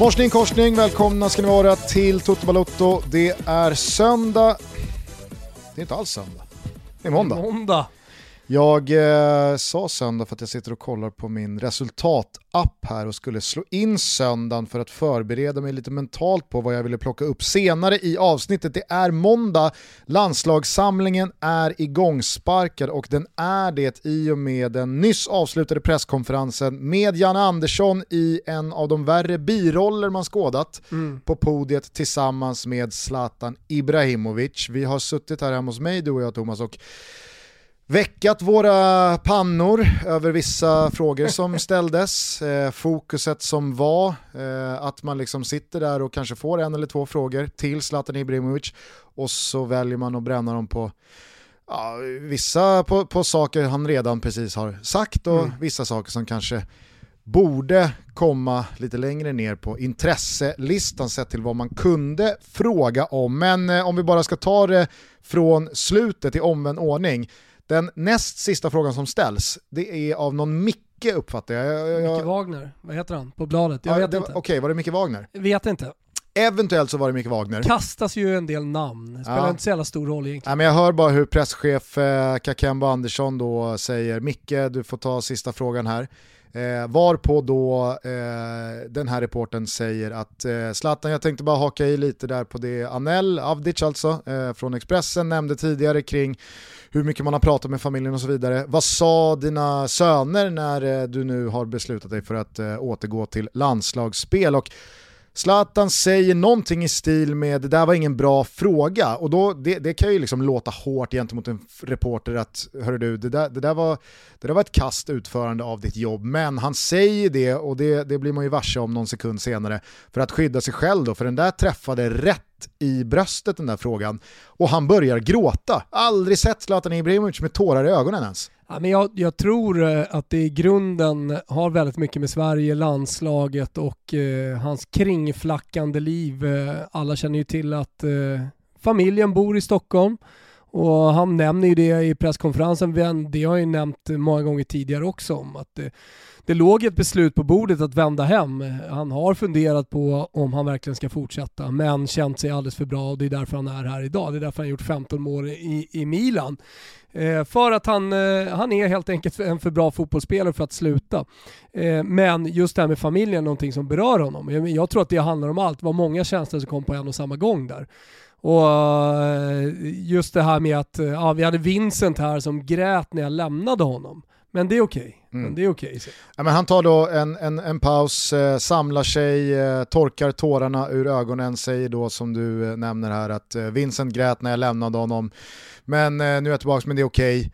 Morsning korsning, välkomna ska ni vara till Toto Balotto. Det är söndag. Det är inte alls söndag. Det är måndag. Måndag. Jag eh, sa söndag för att jag sitter och kollar på min resultatapp här och skulle slå in söndagen för att förbereda mig lite mentalt på vad jag ville plocka upp senare i avsnittet. Det är måndag, landslagssamlingen är igångsparkad och den är det i och med den nyss avslutade presskonferensen med Janne Andersson i en av de värre biroller man skådat mm. på podiet tillsammans med Zlatan Ibrahimovic. Vi har suttit här hemma hos mig, du och jag Thomas, och väckat våra pannor över vissa frågor som ställdes. Eh, fokuset som var eh, att man liksom sitter där och kanske får en eller två frågor till Zlatan Ibrahimovic och så väljer man att bränna dem på ja, vissa på, på, saker han redan precis har sagt och mm. vissa saker som kanske borde komma lite längre ner på intresselistan sett till vad man kunde fråga om. Men eh, om vi bara ska ta det från slutet i omvänd ordning den näst sista frågan som ställs, det är av någon Micke uppfattar jag. jag, jag... Micke Wagner, vad heter han? På bladet? Jag ja, vet inte. Okej, okay, var det Micke Wagner? Vet inte. Eventuellt så var det Micke Wagner. kastas ju en del namn, det spelar ja. inte så jävla stor roll egentligen. Ja, men jag hör bara hur presschef eh, Kakemba Andersson då säger Micke, du får ta sista frågan här. Eh, varpå då eh, den här reporten säger att eh, Zlatan, jag tänkte bara haka i lite där på det Anel Avdic alltså, eh, från Expressen nämnde tidigare kring hur mycket man har pratat med familjen och så vidare. Vad sa dina söner när eh, du nu har beslutat dig för att eh, återgå till landslagsspel? Och Zlatan säger någonting i stil med det där var ingen bra fråga och då, det, det kan ju liksom låta hårt gentemot en reporter att hörru du, det där, det, där var, det där var ett kast utförande av ditt jobb men han säger det och det, det blir man ju varse om någon sekund senare för att skydda sig själv då för den där träffade rätt i bröstet den där frågan och han börjar gråta. Aldrig sett Zlatan Ibrahimovic med tårar i ögonen ens. Ja, men jag, jag, tror eh, att det i grunden har väldigt mycket med Sverige, landslaget och eh, hans kringflackande liv. Eh, alla känner ju till att eh, familjen bor i Stockholm och han nämner ju det i presskonferensen, det har jag ju nämnt många gånger tidigare också om att det, det låg ett beslut på bordet att vända hem. Han har funderat på om han verkligen ska fortsätta men känt sig alldeles för bra och det är därför han är här idag. Det är därför han har gjort 15 mål i, i Milan. Eh, för att han, eh, han är helt enkelt en för bra fotbollsspelare för att sluta. Eh, men just det här med familjen är någonting som berör honom. Jag, jag tror att det handlar om allt. Det var många känslor som kom på en och samma gång där. Och eh, just det här med att eh, ja, vi hade Vincent här som grät när jag lämnade honom. Men det är okej. Okay. Mm. det är okej. Okay, ja, han tar då en, en, en paus, eh, samlar sig, eh, torkar tårarna ur ögonen, säger då som du eh, nämner här att eh, Vincent grät när jag lämnade honom. Men nu är jag tillbaka, men det är okej. Okay.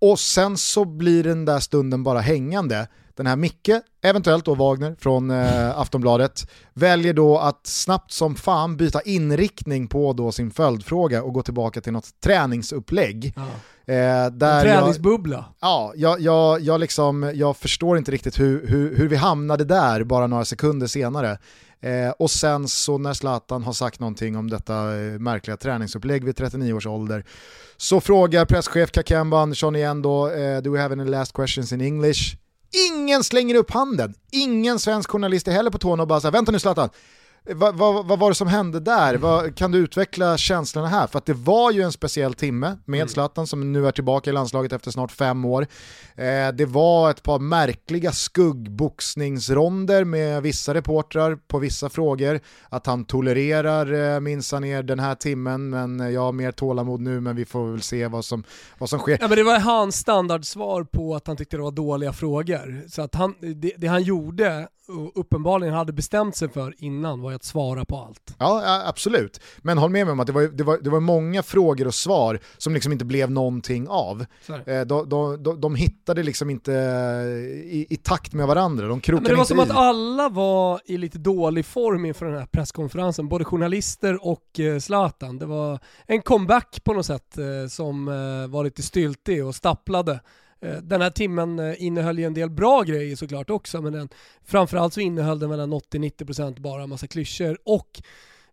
Och sen så blir den där stunden bara hängande. Den här Micke, eventuellt då Wagner från eh, Aftonbladet, väljer då att snabbt som fan byta inriktning på då sin följdfråga och gå tillbaka till något träningsupplägg. Ja. Eh, där en träningsbubbla. Jag, ja, jag, jag, jag, liksom, jag förstår inte riktigt hur, hur, hur vi hamnade där bara några sekunder senare. Eh, och sen så när Zlatan har sagt någonting om detta eh, märkliga träningsupplägg vid 39 års ålder så frågar presschef Kakemba Andersson igen då, eh, do we have any last questions in English? Ingen slänger upp handen, ingen svensk journalist är heller på tårna och bara säger vänta nu Zlatan, vad, vad, vad, var det som hände där? Vad, kan du utveckla känslorna här? För att det var ju en speciell timme med mm. Zlatan som nu är tillbaka i landslaget efter snart fem år. Eh, det var ett par märkliga skuggboxningsronder med vissa reportrar på vissa frågor. Att han tolererar eh, minsann ner den här timmen men jag har mer tålamod nu men vi får väl se vad som, vad som sker. Ja, men det var hans standardsvar på att han tyckte det var dåliga frågor. Så att han, det, det han gjorde uppenbarligen hade bestämt sig för innan var att svara på allt. Ja, absolut. Men håll med mig om att det var, det var, det var många frågor och svar som liksom inte blev någonting av. Eh, de, de, de, de hittade liksom inte i, i, takt med varandra, de krokade ja, Det var som i. att alla var i lite dålig form inför den här presskonferensen, både journalister och eh, Zlatan. Det var en comeback på något sätt eh, som eh, var lite styltig och stapplade. Eh, den här timmen eh, innehöll ju en del bra grejer såklart också, men den, framförallt så innehöll den mellan 80-90% bara massa klyschor och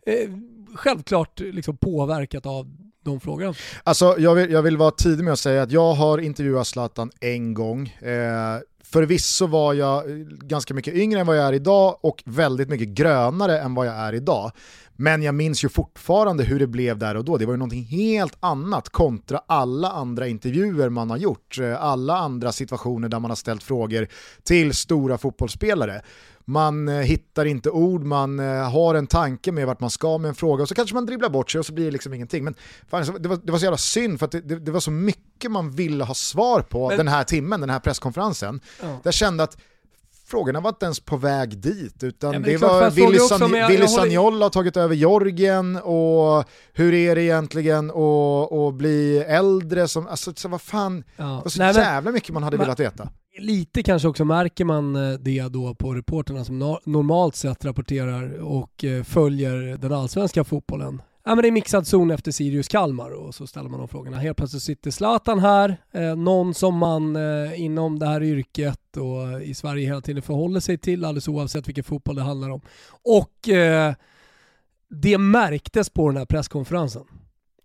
eh, självklart liksom påverkat av de frågorna. Alltså jag vill, jag vill vara tidig med att säga att jag har intervjuat Zlatan en gång. Eh, Förvisso var jag eh, ganska mycket yngre än vad jag är idag och väldigt mycket grönare än vad jag är idag. Men jag minns ju fortfarande hur det blev där och då. Det var ju någonting helt annat kontra alla andra intervjuer man har gjort. Eh, alla andra situationer där man har ställt frågor till stora fotbollsspelare man eh, hittar inte ord, man eh, har en tanke med vart man ska med en fråga och så kanske man dribblar bort sig och så blir det liksom ingenting. Men fan, det, var, det var så jävla synd för att det, det, det, var så mycket man ville ha svar på Men... den här timmen, den här presskonferensen. Ja. Jag kände att frågorna var inte ens på väg dit, utan ja, det, det var Willy, San Willy Sagnol har tagit över Jorgen och hur är det egentligen att bli äldre som, alltså så vad fan, ja. det var så Nej, jävla mycket man hade men, velat veta lite kanske också märker man eh, det då på reporterna som normalt sett rapporterar och eh, följer den allsvenska fotbollen. Ja, men det är mixad zon efter Sirius Kalmar och så ställer man de frågorna. Helt plötsligt sitter Zlatan här, eh, någon som man eh, inom det här yrket och i Sverige hela tiden förhåller sig till alldeles oavsett vilken fotboll det handlar om. Och eh, det märktes på den här presskonferensen.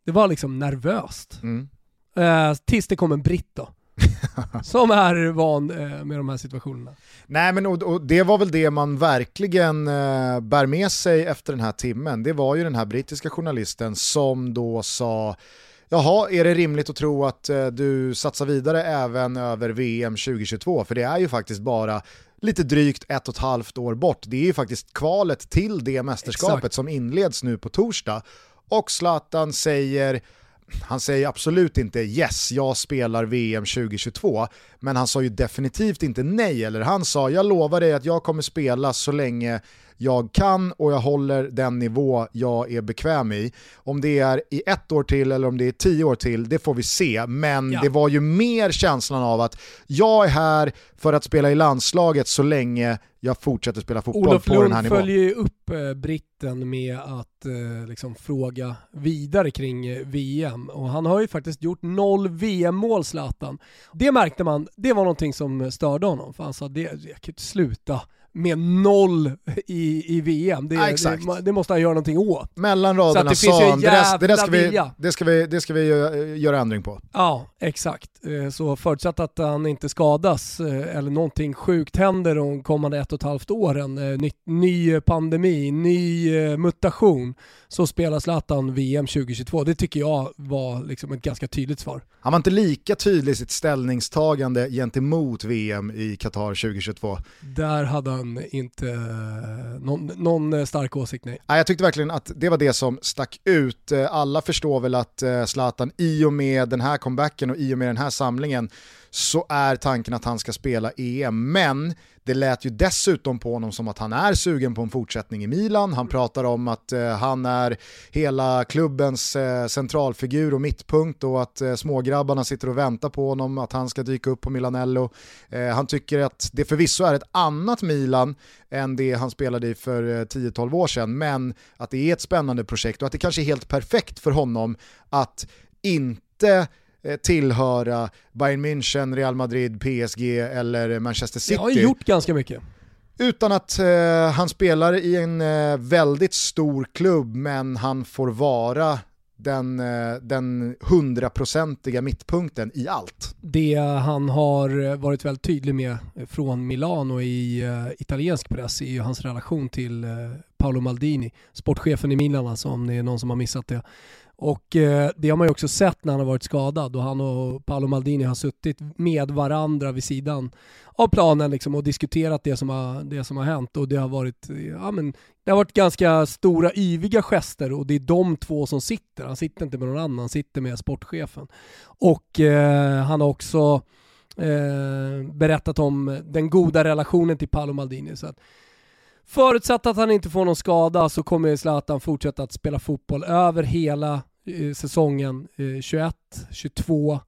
Det var liksom nervöst. Mm. Eh, tills det kom en britt då som är van eh, med de här situationerna. Nej men och, och det var väl det man verkligen eh, bär med sig efter den här timmen. Det var ju den här brittiska journalisten som då sa Jaha, är det rimligt att tro att eh, du satsar vidare även över VM 2022? För det är ju faktiskt bara lite drygt ett och ett halvt år bort. Det är ju faktiskt kvalet till det mästerskapet Exakt. som inleds nu på torsdag. Och Zlatan säger han säger absolut inte yes, jag spelar VM 2022, men han sa ju definitivt inte nej, eller han sa jag lovar dig att jag kommer spela så länge jag kan och jag håller den nivå jag är bekväm i. Om det är i ett år till eller om det är tio år till, det får vi se. Men ja. det var ju mer känslan av att jag är här för att spela i landslaget så länge jag fortsätter spela fotboll Olof på den här nivån. Olof följer ju upp eh, britten med att eh, liksom fråga vidare kring eh, VM och han har ju faktiskt gjort noll VM-mål Zlatan. Det märkte man, det var någonting som störde honom för han sa det, jag kan inte sluta med noll i, i VM. Det, ja, det, det, måste han göra någonting åt. Mellan raderna sa han, det, det, ska vi, det, ska vi, det ska vi göra ändring på. Ja, exakt. Eh, så förutsatt att han inte skadas eh, eller någonting sjukt händer de kommande ett och ett halvt åren, eh, ny, ny pandemi, ny mutation, så spelar Zlatan VM 2022. Det tycker jag var liksom ett ganska tydligt svar. Han var inte lika tydlig i sitt ställningstagande gentemot VM i Qatar 2022. Där hade han inte någon, någon stark åsikt, nej. Jag tyckte verkligen att det var det som stack ut. Alla förstår väl att Zlatan i och med den här comebacken och i och med den här samlingen så är tanken att han ska spela EM. Men det lät ju dessutom på honom som att han är sugen på en fortsättning i Milan. Han pratar om att eh, han är hela klubbens eh, centralfigur och mittpunkt och att eh, smågrabbarna sitter och väntar på honom, att han ska dyka upp på Milanello. Eh, han tycker att det förvisso är ett annat Milan än det han spelade i för eh, 10-12 år sedan, men att det är ett spännande projekt och att det kanske är helt perfekt för honom att inte tillhöra Bayern München, Real Madrid, PSG eller Manchester City. Jag har gjort ganska mycket. Utan att eh, han spelar i en eh, väldigt stor klubb men han får vara den, eh, den hundraprocentiga mittpunkten i allt. Det han har varit väldigt tydlig med från Milano i uh, italiensk press är ju hans relation till uh, Paolo Maldini, sportchefen i Milan alltså om det är någon som har missat det. Och eh, det har man ju också sett när han har varit skadad och han och Paolo Maldini har suttit med varandra vid sidan av planen liksom och diskuterat det som har, det som har hänt och det har varit, ja, men, det har varit ganska stora yviga gester och det är de två som sitter. Han sitter inte med någon annan, han sitter med sportchefen. Och eh, han har också eh, berättat om den goda relationen till Paolo Maldini. Så att, Förutsatt att han inte får någon skada så kommer Zlatan fortsätta att spela fotboll över hela säsongen 21, eh, 22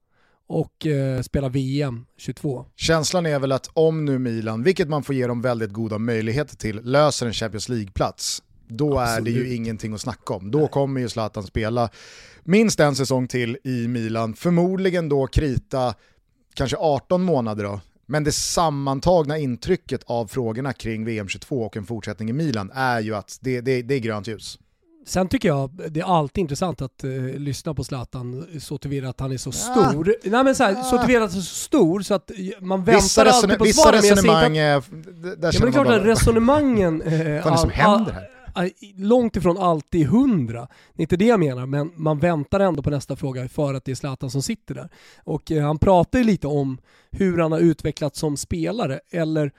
och eh, spela VM 22. Känslan är väl att om nu Milan, vilket man får ge dem väldigt goda möjligheter till, löser en Champions League-plats, då Absolut. är det ju ingenting att snacka om. Då Nej. kommer ju Zlatan spela minst en säsong till i Milan, förmodligen då krita kanske 18 månader då, men det sammantagna intrycket av frågorna kring VM 22 och en fortsättning i Milan är ju att det, det, det är grönt ljus. Sen tycker jag det är alltid intressant att uh, lyssna på Zlatan så tillvida att han är så stor. Ja. Nej men så, här, så tillvida att han är så stor så att man väntar vissa alltid på svaren. Vissa resonemang, att, där ja, men det är klart att resonemangen... Uh, Vad är det som händer här? långt ifrån alltid hundra. Det är inte det jag menar, men man väntar ändå på nästa fråga för att det är Zlatan som sitter där. Och eh, han pratar ju lite om hur han har utvecklats som spelare, eller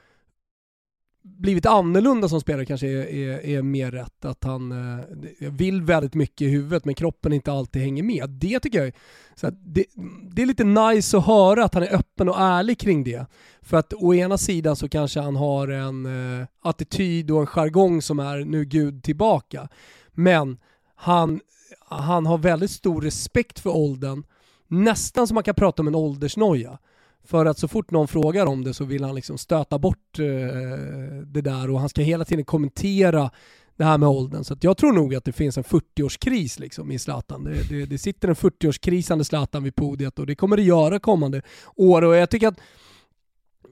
blivit annorlunda som spelare kanske är, är, är mer rätt. Att han eh, vill väldigt mycket i huvudet men kroppen inte alltid hänger med. Det tycker jag så det, det, är lite nice att höra att han är öppen och ärlig kring det. För att å ena sidan så kanske han har en eh, attityd och en jargong som är nu Gud tillbaka. Men han, han har väldigt stor respekt för åldern. Nästan som man kan prata om en åldersnoja. För att så fort någon frågar om det så vill han liksom stöta bort eh, det där och han ska hela tiden kommentera det här med åldern. Så jag tror nog att det finns en 40-årskris liksom i Zlatan. Det, det, det sitter en 40-årskrisande Zlatan vid podiet och det kommer det göra kommande år. Och jag tycker att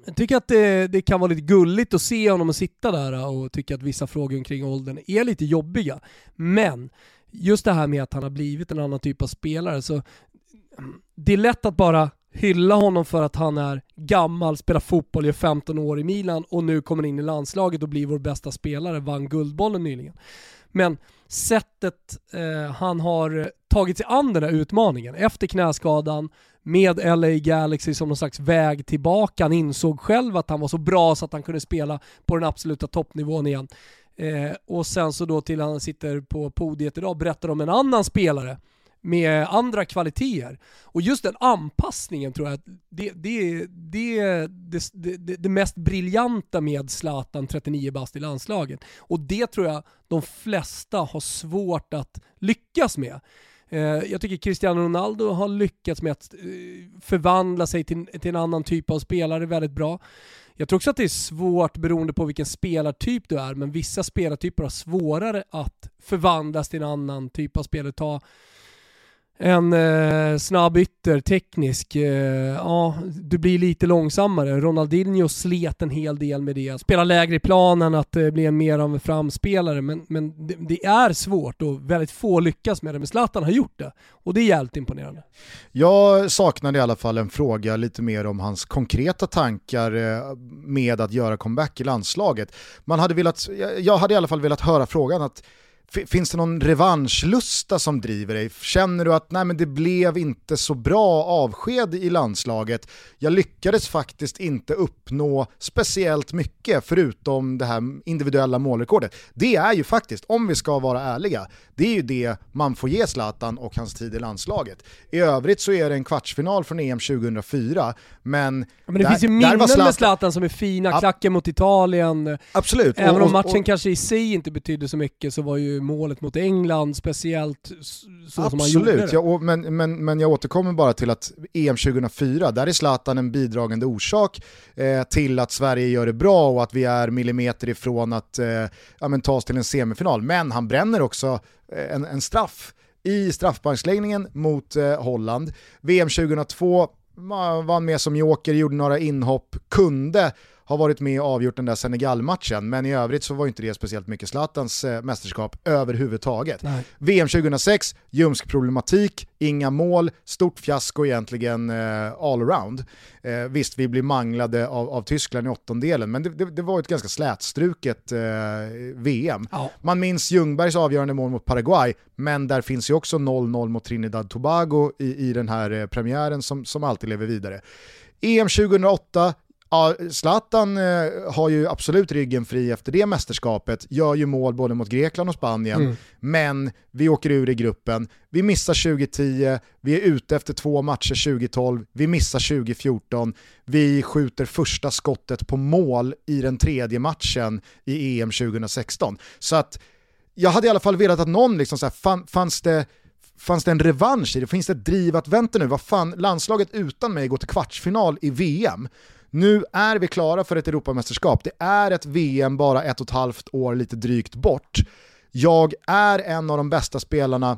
jag tycker att det, det, kan vara lite gulligt att se honom sitta där och tycka att vissa frågor kring åldern är lite jobbiga. Men just det här med att han har blivit en annan typ av spelare, så det är lätt att bara hylla honom för att han är gammal, spelar fotboll, gör 15 år i Milan och nu kommer in i landslaget och blir vår bästa spelare, vann Guldbollen nyligen. Men sättet eh, han har tagit sig an den här utmaningen efter knäskadan med LA Galaxy som någon slags väg tillbaka. Han insåg själv att han var så bra så att han kunde spela på den absoluta toppnivån igen. Eh, och sen så då till han sitter på podiet idag berättar om en annan spelare med andra kvaliteter. Och just den anpassningen tror jag det, det, det, det, det, det mest briljanta med Zlatan 39 bast i landslaget. Och det tror jag de flesta har svårt att lyckas med. Eh, jag tycker Cristiano Ronaldo har lyckats med att eh, förvandla sig till, till en annan typ av spelare väldigt bra. Jag tror också att det är svårt beroende på vilken spelartyp du är, men vissa spelartyper har svårare att förvandlas till en annan typ av spelare. Ta en eh, snabb ytter, teknisk. Eh, ja, du blir lite långsammare. Ronaldinho slet en hel del med det. Spela lägre i planen, att eh, bli mer av en framspelare. Men, men det, det, är svårt och väldigt få lyckas med det. Men Zlatan har gjort det och det är jävligt imponerande. Jag saknade i alla fall en fråga lite mer om hans konkreta tankar eh, med att göra comeback i landslaget. Man hade velat, jag hade i alla fall velat höra frågan att Finns det någon revanschlusta som driver dig? Känner du att nej, men det blev inte så bra avsked i landslaget? Jag lyckades faktiskt inte uppnå speciellt mycket förutom det här individuella målrekordet. Det är ju faktiskt, om vi ska vara ärliga, det är ju det man får ge Zlatan och hans tid i landslaget. I övrigt så är det en kvartsfinal från EM 2004, men... Men det där, finns ju minnen Zlatan... med Zlatan som är fina, klacken mot Italien. Absolut. Även om matchen och, och, kanske i sig inte betydde så mycket så var ju målet mot England speciellt så Absolut, som han gjorde det. Ja, men, men, men jag återkommer bara till att EM 2004, där är Zlatan en bidragande orsak eh, till att Sverige gör det bra och att vi är millimeter ifrån att eh, ja, men, ta oss till en semifinal. Men han bränner också eh, en, en straff i straffbanksläggningen mot eh, Holland. VM 2002 vann med som joker, gjorde några inhopp, kunde har varit med och avgjort den där Senegal-matchen, men i övrigt så var inte det speciellt mycket Zlatans eh, mästerskap överhuvudtaget. Nej. VM 2006, ljumsk problematik, inga mål, stort fiasko egentligen eh, all around. Eh, visst, vi blir manglade av, av Tyskland i åttondelen, men det, det, det var ett ganska slätstruket eh, VM. Ja. Man minns Ljungbergs avgörande mål mot Paraguay, men där finns ju också 0-0 mot Trinidad Tobago i, i den här eh, premiären som, som alltid lever vidare. EM 2008, Ja, Zlatan eh, har ju absolut ryggen fri efter det mästerskapet, gör ju mål både mot Grekland och Spanien, mm. men vi åker ur i gruppen. Vi missar 2010, vi är ute efter två matcher 2012, vi missar 2014, vi skjuter första skottet på mål i den tredje matchen i EM 2016. Så att jag hade i alla fall velat att någon, liksom så här, fanns det fanns det en revansch i det? Finns det ett driv att vänta nu? Vad fan, landslaget utan mig går till kvartsfinal i VM. Nu är vi klara för ett Europamästerskap. Det är ett VM bara ett och ett halvt år lite drygt bort. Jag är en av de bästa spelarna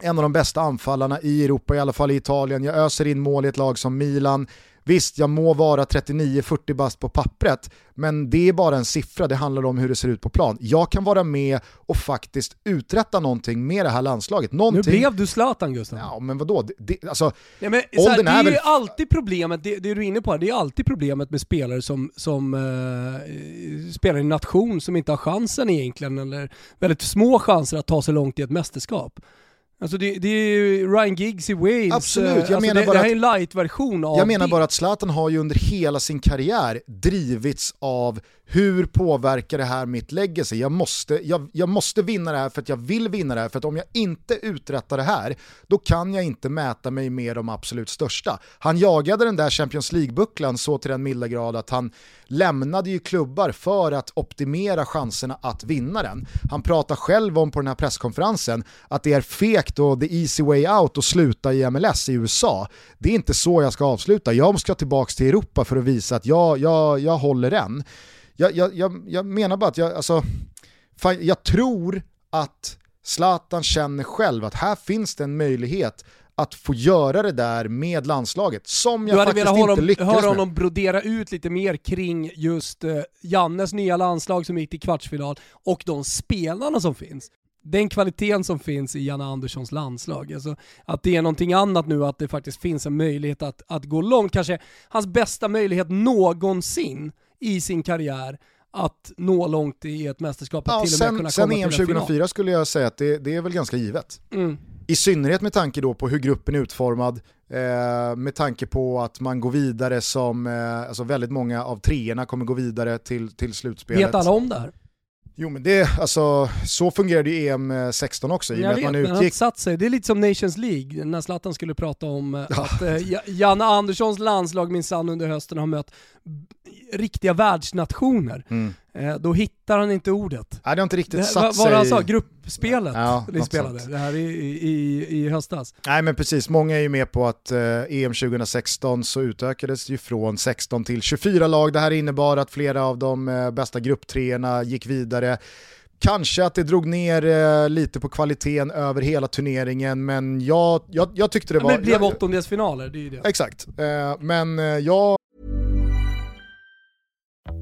en av de bästa anfallarna i Europa, i alla fall i Italien. Jag öser in mål i ett lag som Milan. Visst, jag må vara 39-40 bast på pappret, men det är bara en siffra, det handlar om hur det ser ut på plan. Jag kan vara med och faktiskt uträtta någonting med det här landslaget. Någonting... Nu blev du Zlatan Gustav. Ja, men vadå? Det, alltså, ja, men, här, det är, väl... ju alltid problemet, det, det, du är inne på, det är alltid problemet med spelare som, som uh, spelar i en nation som inte har chansen egentligen, eller väldigt små chanser att ta sig långt i ett mästerskap. Alltså det, det är Ryan Giggs i Wales. Absolut, jag alltså menar det, bara det här är en light-version av Jag menar bara att Zlatan har ju under hela sin karriär drivits av hur påverkar det här mitt legacy? Jag måste, jag, jag måste vinna det här för att jag vill vinna det här, för att om jag inte uträttar det här, då kan jag inte mäta mig med de absolut största. Han jagade den där Champions League-bucklan så till den milda grad att han lämnade ju klubbar för att optimera chanserna att vinna den. Han pratar själv om på den här presskonferensen att det är fekt och the easy way out att sluta i MLS i USA. Det är inte så jag ska avsluta, jag ska tillbaka till Europa för att visa att jag, jag, jag håller den jag, jag, jag, jag menar bara att jag, alltså, fan, jag tror att Zlatan känner själv att här finns det en möjlighet att få göra det där med landslaget, som jag faktiskt inte honom, lyckades med. Du hade velat höra honom brodera ut lite mer kring just uh, Jannes nya landslag som gick till kvartsfinal och de spelarna som finns. Den kvaliteten som finns i Janne Anderssons landslag. Alltså, att det är någonting annat nu, att det faktiskt finns en möjlighet att, att gå långt. Kanske hans bästa möjlighet någonsin i sin karriär att nå långt i ett mästerskap, ja, till och med sen, kunna sen komma EM till en 2004 final. skulle jag säga att det, det är väl ganska givet. Mm. I synnerhet med tanke då på hur gruppen är utformad, eh, med tanke på att man går vidare som, eh, alltså väldigt många av treorna kommer gå vidare till, till slutspelet. Vet alla om det här? Jo men det, alltså, så fungerade ju EM 16 också. I jag vet, att man utgick... satt sig. Det är lite som Nations League, när Zlatan skulle prata om eh, ja. att eh, Janne Anderssons landslag minsann under hösten har mött riktiga världsnationer. Mm. Eh, då hittar han inte ordet. Nej det har inte riktigt det, satt vad, sig. Vad han sa, gruppspelet ja, ni spelade, sånt. det här i, i, i höstas. Nej men precis, många är ju med på att eh, EM 2016 så utökades ju från 16 till 24 lag. Det här innebar att flera av de eh, bästa grupptreorna gick vidare. Kanske att det drog ner eh, lite på kvaliteten över hela turneringen, men jag, jag, jag tyckte det var... Men det blev åttondelsfinaler, det är ju det. Exakt, eh, men jag...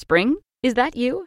Spring? Is that you?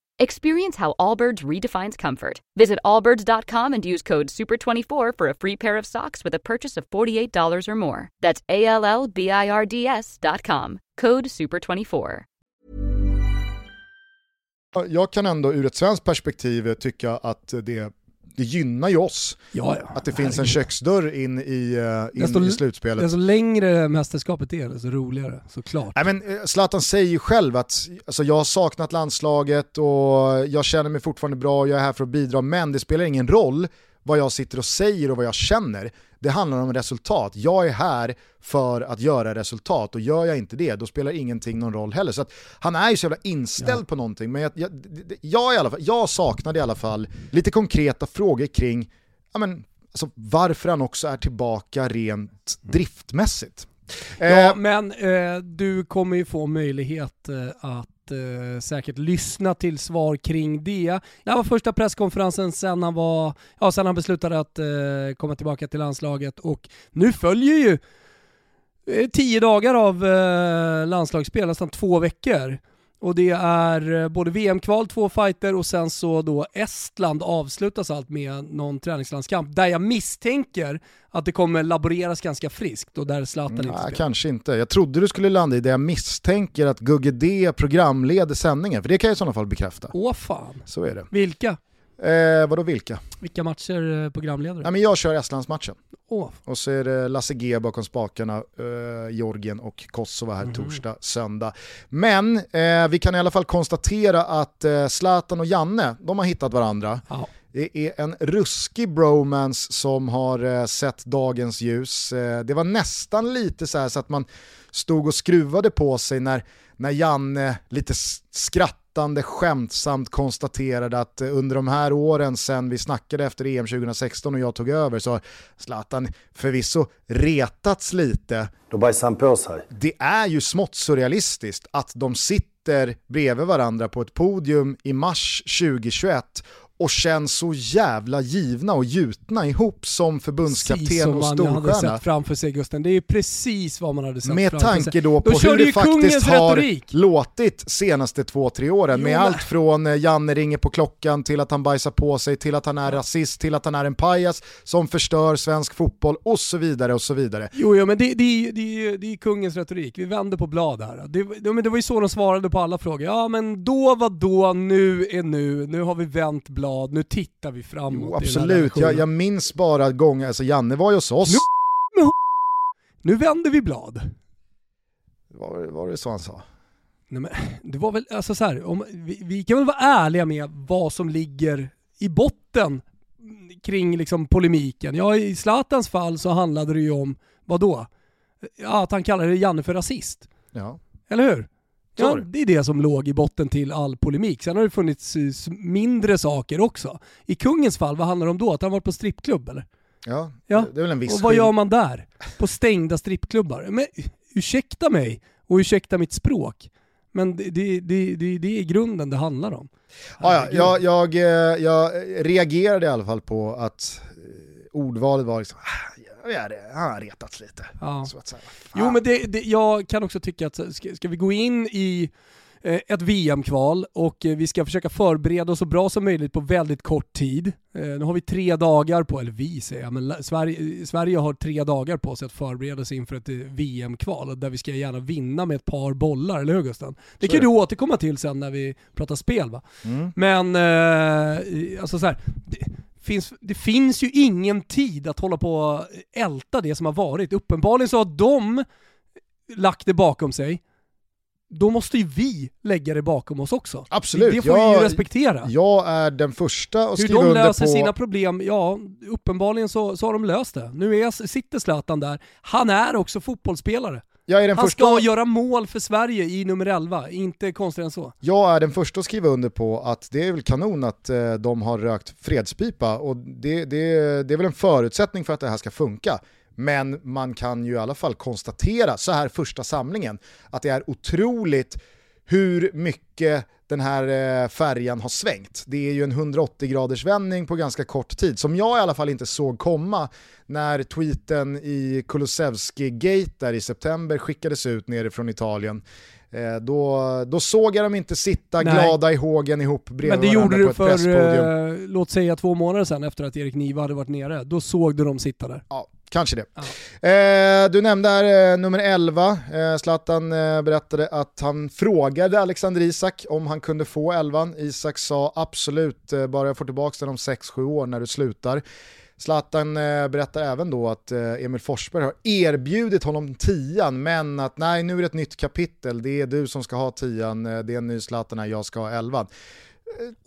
Experience how Allbirds redefines comfort. Visit allbirds.com and use code SUPER24 for a free pair of socks with a purchase of $48 or more. That's A L L B I R D S.com. Code SUPER24. Jag kan ändå ur ett svenskt perspektiv tycka att det, det gynnar ju oss. Ja, ja. Att det finns en köksdörr in i, uh, in desto, i slutspelet. Desto längre mästerskapet är, desto roligare såklart. Nej, men eh, Zlatan säger ju själv att alltså, jag har saknat landslaget och jag känner mig fortfarande bra och jag är här för att bidra, men det spelar ingen roll vad jag sitter och säger och vad jag känner. Det handlar om resultat. Jag är här för att göra resultat och gör jag inte det, då spelar ingenting någon roll heller. Så att han är ju så jävla inställd ja. på någonting, men jag, jag, jag, i alla fall, jag saknade i alla fall lite konkreta frågor kring ja, men, alltså, varför han också är tillbaka rent driftmässigt. Ja, eh, men eh, du kommer ju få möjlighet eh, att eh, säkert lyssna till svar kring det. Det här var första presskonferensen sen han, var, ja, sen han beslutade att eh, komma tillbaka till landslaget och nu följer ju eh, tio dagar av eh, landslagsspel, nästan två veckor. Och det är eh, både VM-kval, två fighter och sen så då Estland avslutas allt med någon träningslandskamp där jag misstänker att det kommer laboreras ganska friskt och där Zlatan inte spelar. Kanske inte. Jag trodde du skulle landa i det jag misstänker att Gugge D programleder sändningen, för det kan jag i sådana fall bekräfta. Åh fan. Så är det. Vilka? Eh, vadå vilka? Vilka matcher eh, programledare? Ja, men jag kör Estlandsmatchen. Åh. Och så är det Lasse G bakom spakarna, eh, Georgien och Kosovo här Mhm. torsdag, söndag. Men eh, vi kan i alla fall konstatera att eh, Zlatan och Janne, de har hittat varandra. Ja. Det är en ruskig bromance som har eh, sett dagens ljus. Eh, det var nästan lite så här så att man stod och skruvade på sig när, när Janne lite s- skrattande skämtsamt konstaterade att eh, under de här åren sen vi snackade efter EM 2016 och jag tog över så har Zlatan förvisso retats lite. Då bajsar han på sig. Det är ju smått surrealistiskt att de sitter bredvid varandra på ett podium i mars 2021 och känns så jävla givna och gjutna ihop som Precis förbundskapten som och man hade storstjärna. sett framför sig Gusten. Det är precis vad man hade sett Med framför tanke sig. då på hur körde det faktiskt har retorik. låtit senaste två, tre åren. Jo, med men- allt från eh, Janne ringer på klockan till att han bajsar på sig, till att han är rasist, till att han är en pajas som förstör svensk fotboll och så vidare och så vidare. Jo, jo men det, det, är- det, det är kungens retorik. Vi vänder på blad här. Det, det var ju så de svarade på alla frågor. Ja men då var då, nu är nu, nu har vi vänt blad, nu tittar vi framåt. Jo, absolut, jag, jag minns bara gånger, alltså Janne var ju hos oss. Nu vänder vi blad. Var, var det så han sa? Nej, men, det var väl, alltså så här, om, vi, vi kan väl vara ärliga med vad som ligger i botten kring liksom polemiken. Ja, i Zlatans fall så handlade det ju om, vad då? Ja, att han kallade Janne för rasist. Ja. Eller hur? Ja, det. är det som låg i botten till all polemik. Sen har det funnits mindre saker också. I kungens fall, vad handlar det om då? Att han var på strippklubb eller? Ja, Ja. det är väl en viss Och vad gör man där? På stängda strippklubbar? Men ursäkta mig och ursäkta mitt språk. Men det, det, det, det, är grunden det handlar om. Ja, ja, jag, jag, eh, jag reagerade i alla fall på att eh, ordvalet var liksom, "Ah, ja, ja, det- han har retats lite. Ja. Så att säga. Jo men det, det, jag kan också tycka att ska, ska vi gå in i eh, ett VM-kval och eh, vi ska försöka förbereda oss så bra som möjligt på väldigt kort tid. Eh, Nu har vi tre dagar på, eller vi säger jag, men Sverige, Sverige har tre dagar på sig att förbereda sig inför ett VM-kval där vi ska gärna vinna med ett par bollar, eller hur Gusten? Det Så kan är du återkomma till sen när vi pratar spel va? Mm. Men, alltså så här, det, finns, det finns ju ingen tid att hålla på och älta det som har varit. Uppenbarligen så har de lagt det bakom sig. Då måste ju vi lägga det bakom oss också. Absolut, Det får vi ju jag- respektera. Jag är den första att Hur skriva de under löser på... sina problem, ja uppenbarligen så, så har de löst det. Nu är, sitter Zlatan där. Han är också fotbollsspelare. Jag är, den Han första, ska göra mål för Sverige i nummer 11, inte konstigare än så. jag är den första att skriva under på att det är väl kanon att eh, de har rökt fredspipa och det, det, det är väl en förutsättning för att det här ska funka. Men man kan ju i alla fall konstatera så här första samlingen att det är otroligt hur mycket den här eh, färjan har svängt. Det är ju en 180 graders vändning på ganska kort tid som jag i alla fall inte såg komma när tweeten i Kulusevski-gate där i september skickades ut nerifrån Italien. Eh, då, då såg jag dem inte sitta Nej. glada i hågen ihop bredvid Men det gjorde du för, eh, låt säga två månader sedan efter att Erik Niva hade varit nere. Då såg du dem sitta där. Ja, kanske det. Eh, du nämnde här eh, nummer 11, eh, Zlatan eh, berättade att han frågade Alexander Isak om han kunde få 11. Isak sa absolut, eh, bara jag får tillbaka den om 6-7 år när du slutar. Zlatan eh, berättar även då att eh, Emil Forsberg har erbjudit honom tian men att nej nu är det ett nytt kapitel, det är du som ska ha tian, det är en ny Zlatan här, jag ska ha 11.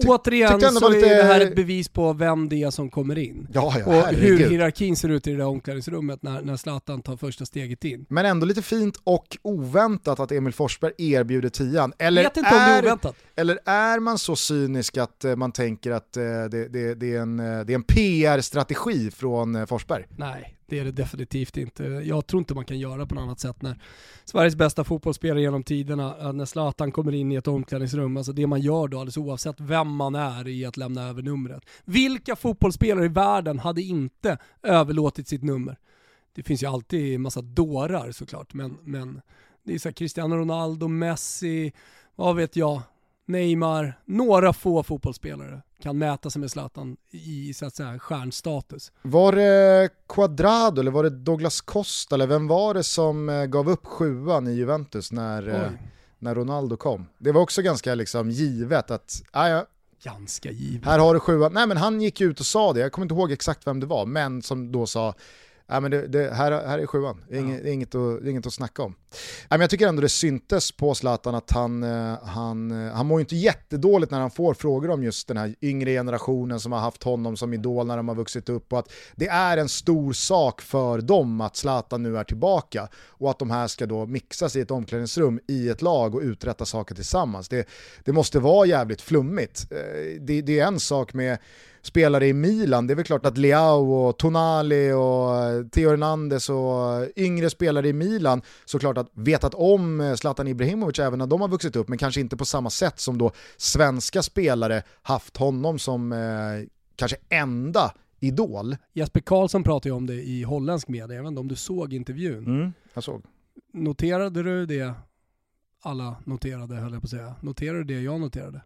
Ty- Återigen så lite- är det här ett bevis på vem det är som kommer in. Ja, ja, och hur hierarkin ser ut i det där omklädningsrummet när, när Zlatan tar första steget in. Men ändå lite fint och oväntat att Emil Forsberg erbjuder tian. Eller Vet inte om det är är, oväntat. eller är man så cynisk att eh, man tänker att eh, det, det, det, är en, eh, det är en PR-strategi från eh, Forsberg? Nej, det är det definitivt inte. Jag tror inte man kan göra på något annat sätt när Sveriges bästa fotbollsspelare genom tiderna, eh, när Zlatan kommer in i ett omklädningsrum, alltså det man gör då alldeles oavsett vem man är i att lämna över numret. Vilka fotbollsspelare i världen hade inte överlåtit sitt nummer? Det finns ju alltid en massa dårar såklart, men, men Det är så här Cristiano Ronaldo, Messi, vad vet jag, Neymar, några få fotbollsspelare kan mäta sig med Zlatan i så att säga stjärnstatus. Var det Quadrado eller var det Douglas Costa eller vem var det som eh, gav upp sjuan i Juventus när, eh, när Ronaldo kom? Det var också ganska liksom givet att, ah, ja, Ganska givet. Här har du sjuan. Nej men han gick ut och sa det, jag kommer inte ihåg exakt vem det var, men som då sa Ja, men det, det, här, här är sjuan, det är, inget, ja. inget, att, inget att snacka om. Ja, men jag tycker ändå det syntes på Zlatan att han, eh, han, eh, han mår inte jättedåligt när han får frågor om just den här yngre generationen som har haft honom som idol när de har vuxit upp och att det är en stor sak för dem att Zlatan nu är tillbaka och att de här ska då mixas i ett omklädningsrum i ett lag och uträtta saker tillsammans. Det, det måste vara jävligt flummigt. Eh, det, det är en sak med spelare i Milan, det är väl klart att Leao och Tonali och eh, Theo Hernandez och yngre spelare i Milan såklart att vetat om eh, Zlatan Ibrahimovic även när de har vuxit upp, men kanske inte på samma sätt som då svenska spelare haft honom som eh, kanske enda idol. Jesper Karlsson pratade ju om det i holländsk media, jag vet inte om du såg intervjun? Mm, jag såg. Noterade du det alla noterade höll jag på att säga. Noterade du det jag noterade?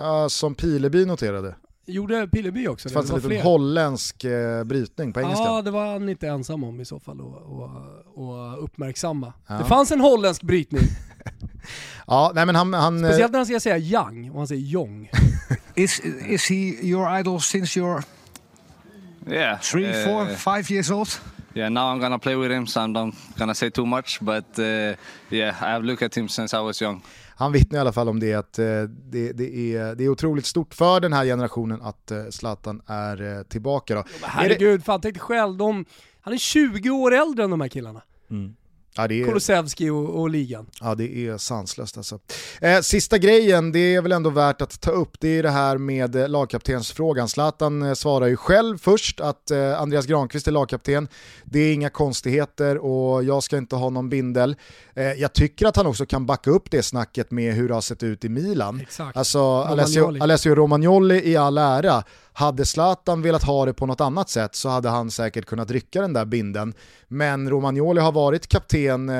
Uh, som Pileby noterade. Gjorde Pileby också det? fanns en liten holländsk eh, brytning på engelska. Ja, det var han inte ensam om i så fall att uppmärksamma. Ja. Det fanns en holländsk brytning. ja, nej men han, han... Eh, Speciellt när han ska säga Yang och han säger Jong. is, is he your idol since you're yeah, three, uh, four, five years old? Yeah, now I'm gonna play with him, so I'm not gonna say too much. But uh, yeah, I've looked at him since I was young han vittnar i alla fall om det att eh, det, det, är, det är otroligt stort för den här generationen att eh, Zlatan är eh, tillbaka. Då. herregud, fan tänk dig själv, de, han är 20 år äldre än de här killarna. Mm. Ja, är... Kulusevski och, och, ligan. Ja det är sanslöst alltså. Eh, sista grejen, det är väl ändå värt att ta upp, det är det här med eh, lagkaptensfrågan. Zlatan eh, svarar ju själv först att eh, Andreas Granqvist är lagkapten. Det är inga konstigheter och jag ska inte ha någon bindel. Eh, jag tycker att han också kan backa upp det snacket med hur det har sett ut i Milan. Exakt. Alltså Alessio, Alessio Romagnoli i all ära, hade Zlatan velat ha det på något annat sätt så hade han säkert kunnat rycka den där binden. Men Romagnoli har varit kapten eh,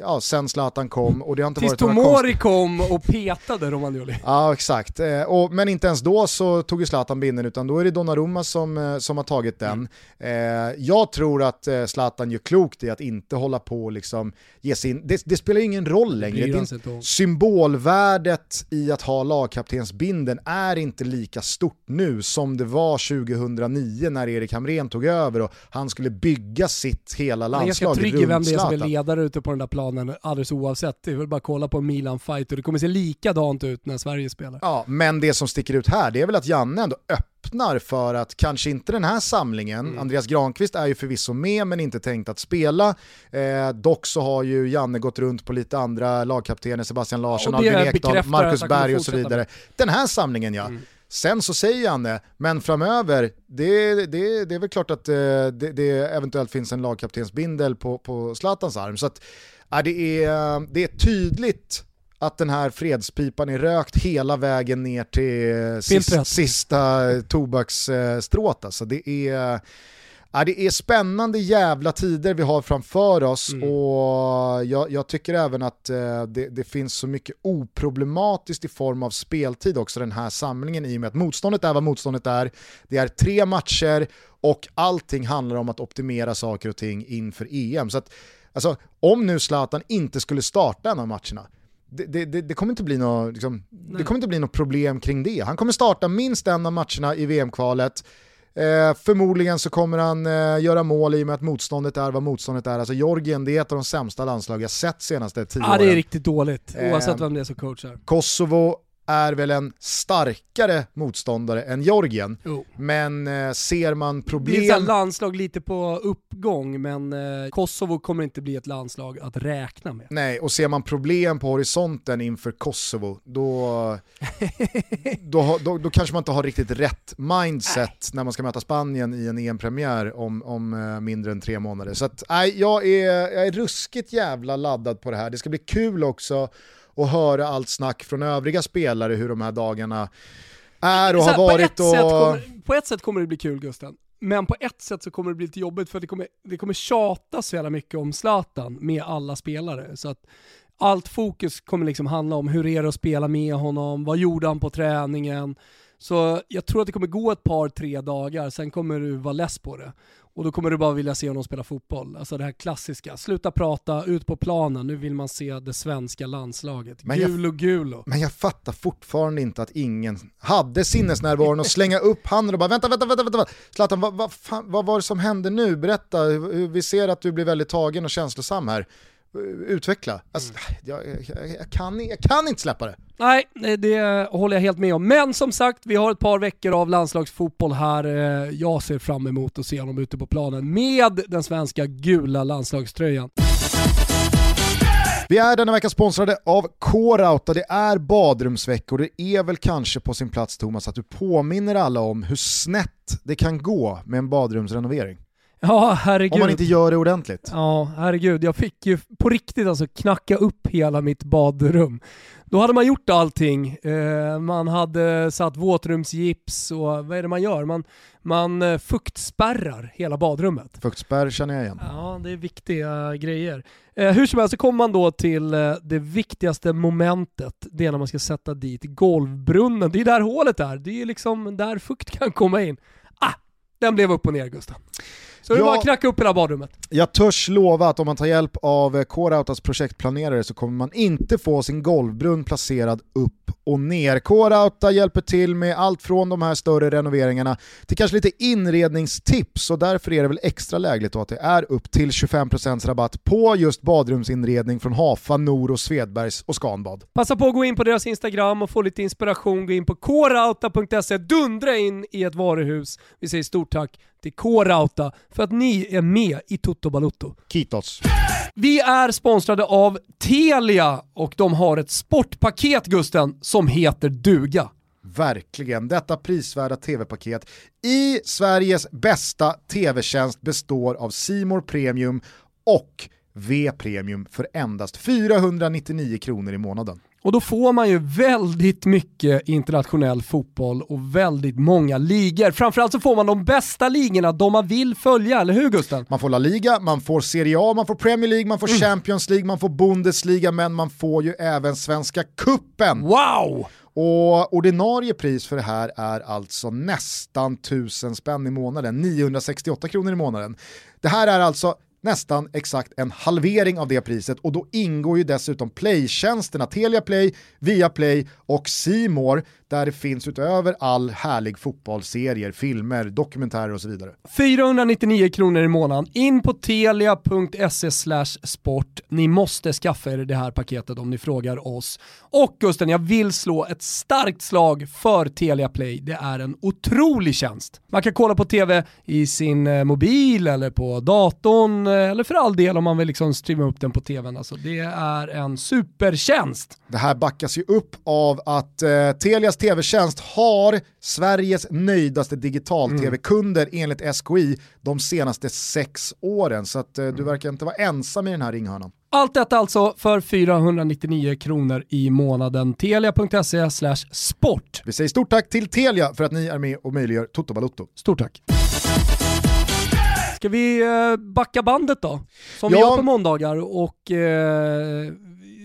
ja, sen Zlatan kom och det har inte Tills varit Tomori kom och petade Romagnoli. Ja exakt, eh, och, men inte ens då så tog ju Zlatan binden utan då är det Donnarumma som, eh, som har tagit den. Mm. Eh, jag tror att eh, Zlatan gör klokt i att inte hålla på och liksom ge sin, det, det spelar ingen roll längre. Det symbolvärdet i att ha lagkaptensbinden är inte lika stort nu som det var 2009 när Erik Hamrén tog över och han skulle bygga sitt hela landslag Jag är trygg i vem det är som är ledare ute på den där planen alldeles oavsett. Det är väl bara att kolla på Milan-fight och det kommer se likadant ut när Sverige spelar. Ja, men det som sticker ut här det är väl att Janne ändå öppnar för att kanske inte den här samlingen, mm. Andreas Granqvist är ju förvisso med men inte tänkt att spela. Eh, dock så har ju Janne gått runt på lite andra lagkaptener, Sebastian Larsson, Albin Ekdal, Marcus Berg och så vidare. Den här samlingen ja. Mm. Sen så säger han det, men framöver, det, det, det är väl klart att eh, det, det eventuellt finns en lagkaptensbindel på, på Zlatans arm. Så att, ja, det, är, det är tydligt att den här fredspipan är rökt hela vägen ner till sista, sista tobaksstrået. Alltså det är Ja, det är spännande jävla tider vi har framför oss mm. och jag, jag, tycker även att eh, det, det, finns så mycket oproblematiskt i form av speltid också den här samlingen i och med att motståndet är vad motståndet är. Det är tre matcher och allting handlar om att optimera saker och ting inför EM. Så att, alltså, om nu Zlatan inte skulle starta en av matcherna, det, det, det, kommer inte bli något, liksom, det kommer inte bli något problem kring det. Han kommer starta minst en av matcherna i VM-kvalet, Eh, förmodligen så kommer han eh, göra mål i och med att motståndet är vad motståndet är. Alltså Georgien, det är ett av de sämsta landslag jag sett senaste tio åren. Ja det är riktigt dåligt, oavsett eh, vem det är som coachar. Kosovo är väl en starkare motståndare än Georgien. Oh. Men eh, ser man problem... Det är ett landslag lite på uppgång, men eh, Kosovo kommer inte bli ett landslag att räkna med. Nej, och ser man problem på horisonten inför Kosovo, då, då, då, då, kanske man inte har riktigt rätt mindset Nej. när man ska möta Spanien i en EM-premiär om, om eh, mindre än tre månader. Så att, nej, jag, är, jag är ruskigt jävla laddad på det här. Det ska bli kul också och höra allt snack från övriga spelare hur de här dagarna är och har varit. På ett, och... kommer, på ett sätt kommer det bli kul Gusten. Men på ett sätt så kommer det bli lite jobbigt för det kommer, det kommer tjatas så jävla mycket om Zlatan med alla spelare. Så att allt fokus kommer liksom handla om hur är det att spela med honom, vad gjorde han på träningen? Så jag tror att det kommer gå ett par, tre dagar, sen kommer du vara less på det. Och då kommer du bara vilja se honom spela fotboll. Alltså det här klassiska, sluta prata, ut på planen, nu vill man se det svenska landslaget. Men gulo jag, gulo. Men jag fattar fortfarande inte att ingen hade sinnesnärvaron att slänga upp handen och bara vänta, vänta, vänta, vänta. Zlatan, vad, vad, fan, vad var det som hände nu? Berätta, vi ser att du blir väldigt tagen och känslosam här utveckla. Alltså, mm. jag, jag, jag, kan, jag kan inte släppa det. Nej, det håller jag helt med om. Men som sagt, vi har ett par veckor av landslagsfotboll här. Eh, jag ser fram emot att se honom ute på planen med den svenska gula landslagströjan. Vi är denna vecka sponsrade av och det är badrumsveckor. Det är väl kanske på sin plats Thomas att du påminner alla om hur snett det kan gå med en badrumsrenovering. Ja, herregud. Om man inte gör det ordentligt. Ja, herregud. Jag fick ju på riktigt alltså knacka upp hela mitt badrum. Då hade man gjort allting. Eh, man hade satt våtrumsgips och vad är det man gör? Man, man eh, fuktspärrar hela badrummet. Fuktspärr känner jag igen. Ja, det är viktiga grejer. Eh, hur som helst så kommer man då till det viktigaste momentet. Det är när man ska sätta dit golvbrunnen. Det är där hålet är. Det är liksom där fukt kan komma in. Ah, den blev upp och ner Gustav. Så det är bara att knacka upp hela badrummet. Jag törs lova att om man tar hjälp av Coreoutas projektplanerare så kommer man inte få sin golvbrunn placerad upp och ner. Coreouta hjälper till med allt från de här större renoveringarna till kanske lite inredningstips och därför är det väl extra lägligt att det är upp till 25% rabatt på just badrumsinredning från Hafa, Nor och Svedbergs och Scanbad. Passa på att gå in på deras Instagram och få lite inspiration, gå in på coreouta.se, dundra in i ett varuhus. Vi säger stort tack till K-Rauta för att ni är med i Toto Balutto. Kitos. Vi är sponsrade av Telia och de har ett sportpaket Gusten som heter duga. Verkligen, detta prisvärda tv-paket i Sveriges bästa tv-tjänst består av Simor Premium och V-Premium för endast 499 kronor i månaden. Och då får man ju väldigt mycket internationell fotboll och väldigt många ligor. Framförallt så får man de bästa ligorna, de man vill följa, eller hur Gusten? Man får La Liga, man får Serie A, man får Premier League, man får mm. Champions League, man får Bundesliga, men man får ju även Svenska Kuppen. Wow! Och ordinarie pris för det här är alltså nästan 1000 spänn i månaden, 968 kronor i månaden. Det här är alltså nästan exakt en halvering av det priset och då ingår ju dessutom playtjänsterna Telia Play, Viaplay och Simor där det finns utöver all härlig fotbollsserier, filmer, dokumentärer och så vidare. 499 kronor i månaden. In på telia.se sport. Ni måste skaffa er det här paketet om ni frågar oss. Och Gusten, jag vill slå ett starkt slag för Telia Play. Det är en otrolig tjänst. Man kan kolla på tv i sin eh, mobil eller på datorn eller för all del om man vill liksom streama upp den på tvn. Alltså, det är en supertjänst. Det här backas ju upp av att eh, Telias tv-tjänst har Sveriges nöjdaste digital-tv-kunder mm. enligt SKI de senaste sex åren. Så att, eh, du verkar inte vara ensam i den här ringhörnan. Allt detta alltså för 499 kronor i månaden. Telia.se sport. Vi säger stort tack till Telia för att ni är med och möjliggör Toto Balutto. Stort tack. Ska vi eh, backa bandet då? Som ja. vi gör på måndagar och eh,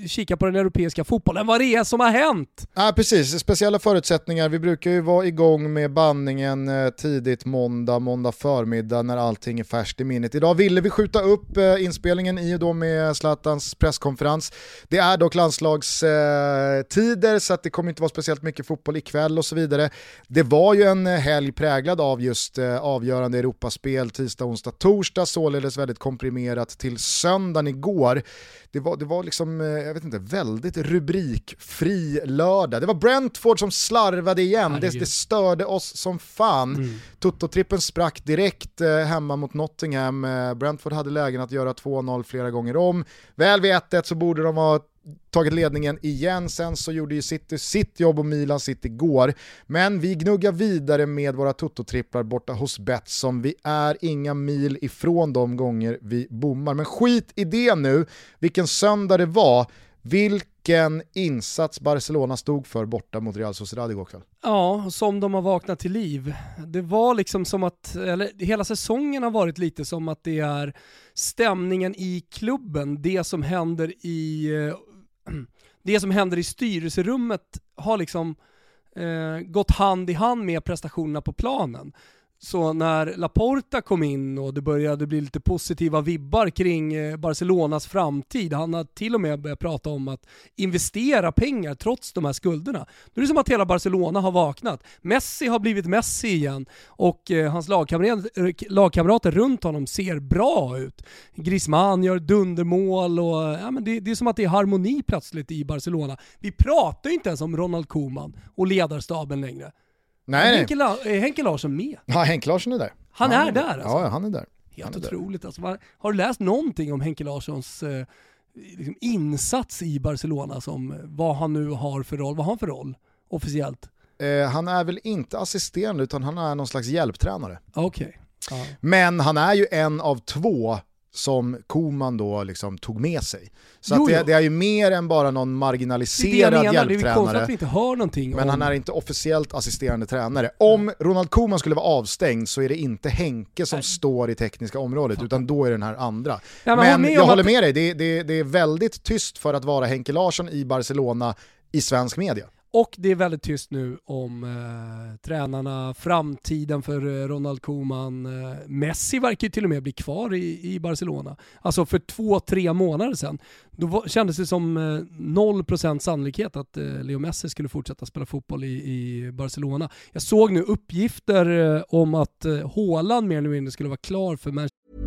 kika på den europeiska fotbollen, vad det är som har hänt. Ja, precis, speciella förutsättningar. Vi brukar ju vara igång med bandningen eh, tidigt måndag, måndag förmiddag när allting är färskt i minnet. Idag ville vi skjuta upp eh, inspelningen i och då med Zlatans presskonferens. Det är dock landslagstider eh, så att det kommer inte vara speciellt mycket fotboll ikväll och så vidare. Det var ju en helg präglad av just avgörande Europaspel tisdag, onsdag, torsdag, således väldigt komprimerat till söndagen igår det var, det var liksom, eh, jag vet inte, väldigt rubrikfri lördag. Det var Brentford som slarvade igen, det, det, störde oss som fan. Mm. Toto-trippen sprack direkt eh, hemma mot Nottingham, eh, Brentford hade lägen att göra 2-0 flera gånger om. Väl vid 1-1 så borde de ha tagit ledningen igen, sen så gjorde ju City sitt jobb och Milan sitt igår. Men vi gnuggar vidare med våra tototripplar borta hos Betsson. Vi är inga mil ifrån de gånger vi bommar. Men skit i det nu, vilken söndag det var. Vilken insats Barcelona stod för borta mot Real Sociedad igår kväll. Ja, som de har vaknat till liv. Det var liksom som att, eller hela säsongen har varit lite som att det är stämningen i klubben, det som händer i, eh, det som händer i styrelserummet har liksom eh, gått hand i hand med prestationerna på planen. Så när Laporta kom in och det började bli lite positiva vibbar kring eh, Barcelonas framtid, han har till och med börjat prata om att investera pengar trots de här skulderna. Då är det som att hela Barcelona har vaknat. Messi har blivit Messi igen och eh, hans lagkamrater, lagkamrater runt honom ser bra ut. Griezmann gör dundermål och ja, men det, det är som att det är harmoni plötsligt i Barcelona. Vi pratar ju inte ens om Ronald Koeman och ledarstaben längre. Nej, Henke, La är Henke Larsson med? Ja, Henke Larsson är där. Han ja, är där alltså? Ja, han är där. Helt han är otroligt alltså. Har du läst någonting om Henke Larssons eh, liksom insats i Barcelona, som vad han nu har för roll? Vad har han för roll officiellt? Eh, han är väl inte assisterande utan han är någon slags hjälptränare. Okej. Okay. Men han är ju en av två som Koman då liksom tog med sig. Så jo, det, det, är ju mer än bara någon marginaliserad det det hjälptränare. Det är Men om... han är inte officiellt assisterande tränare. Om Ronald Koman skulle vara avstängd så är det inte Henke som Nej. står i tekniska området, utan då är det den här andra. Ja, men, men jag håller med dig, det, det, det är väldigt tyst för att vara Henke Larsson i Barcelona i svensk media. Och det är väldigt tyst nu om eh, tränarna, framtiden för eh, Ronald Koeman. Eh, Messi verkar ju till och med bli kvar i, i Barcelona. Alltså för två, tre månader sedan, då var, kändes det som eh, 0% sannolikhet att eh, Leo Messi skulle fortsätta spela fotboll i, i Barcelona. Jag såg nu uppgifter eh, om att eh, Haaland mer eller mindre skulle vara klar för Manchester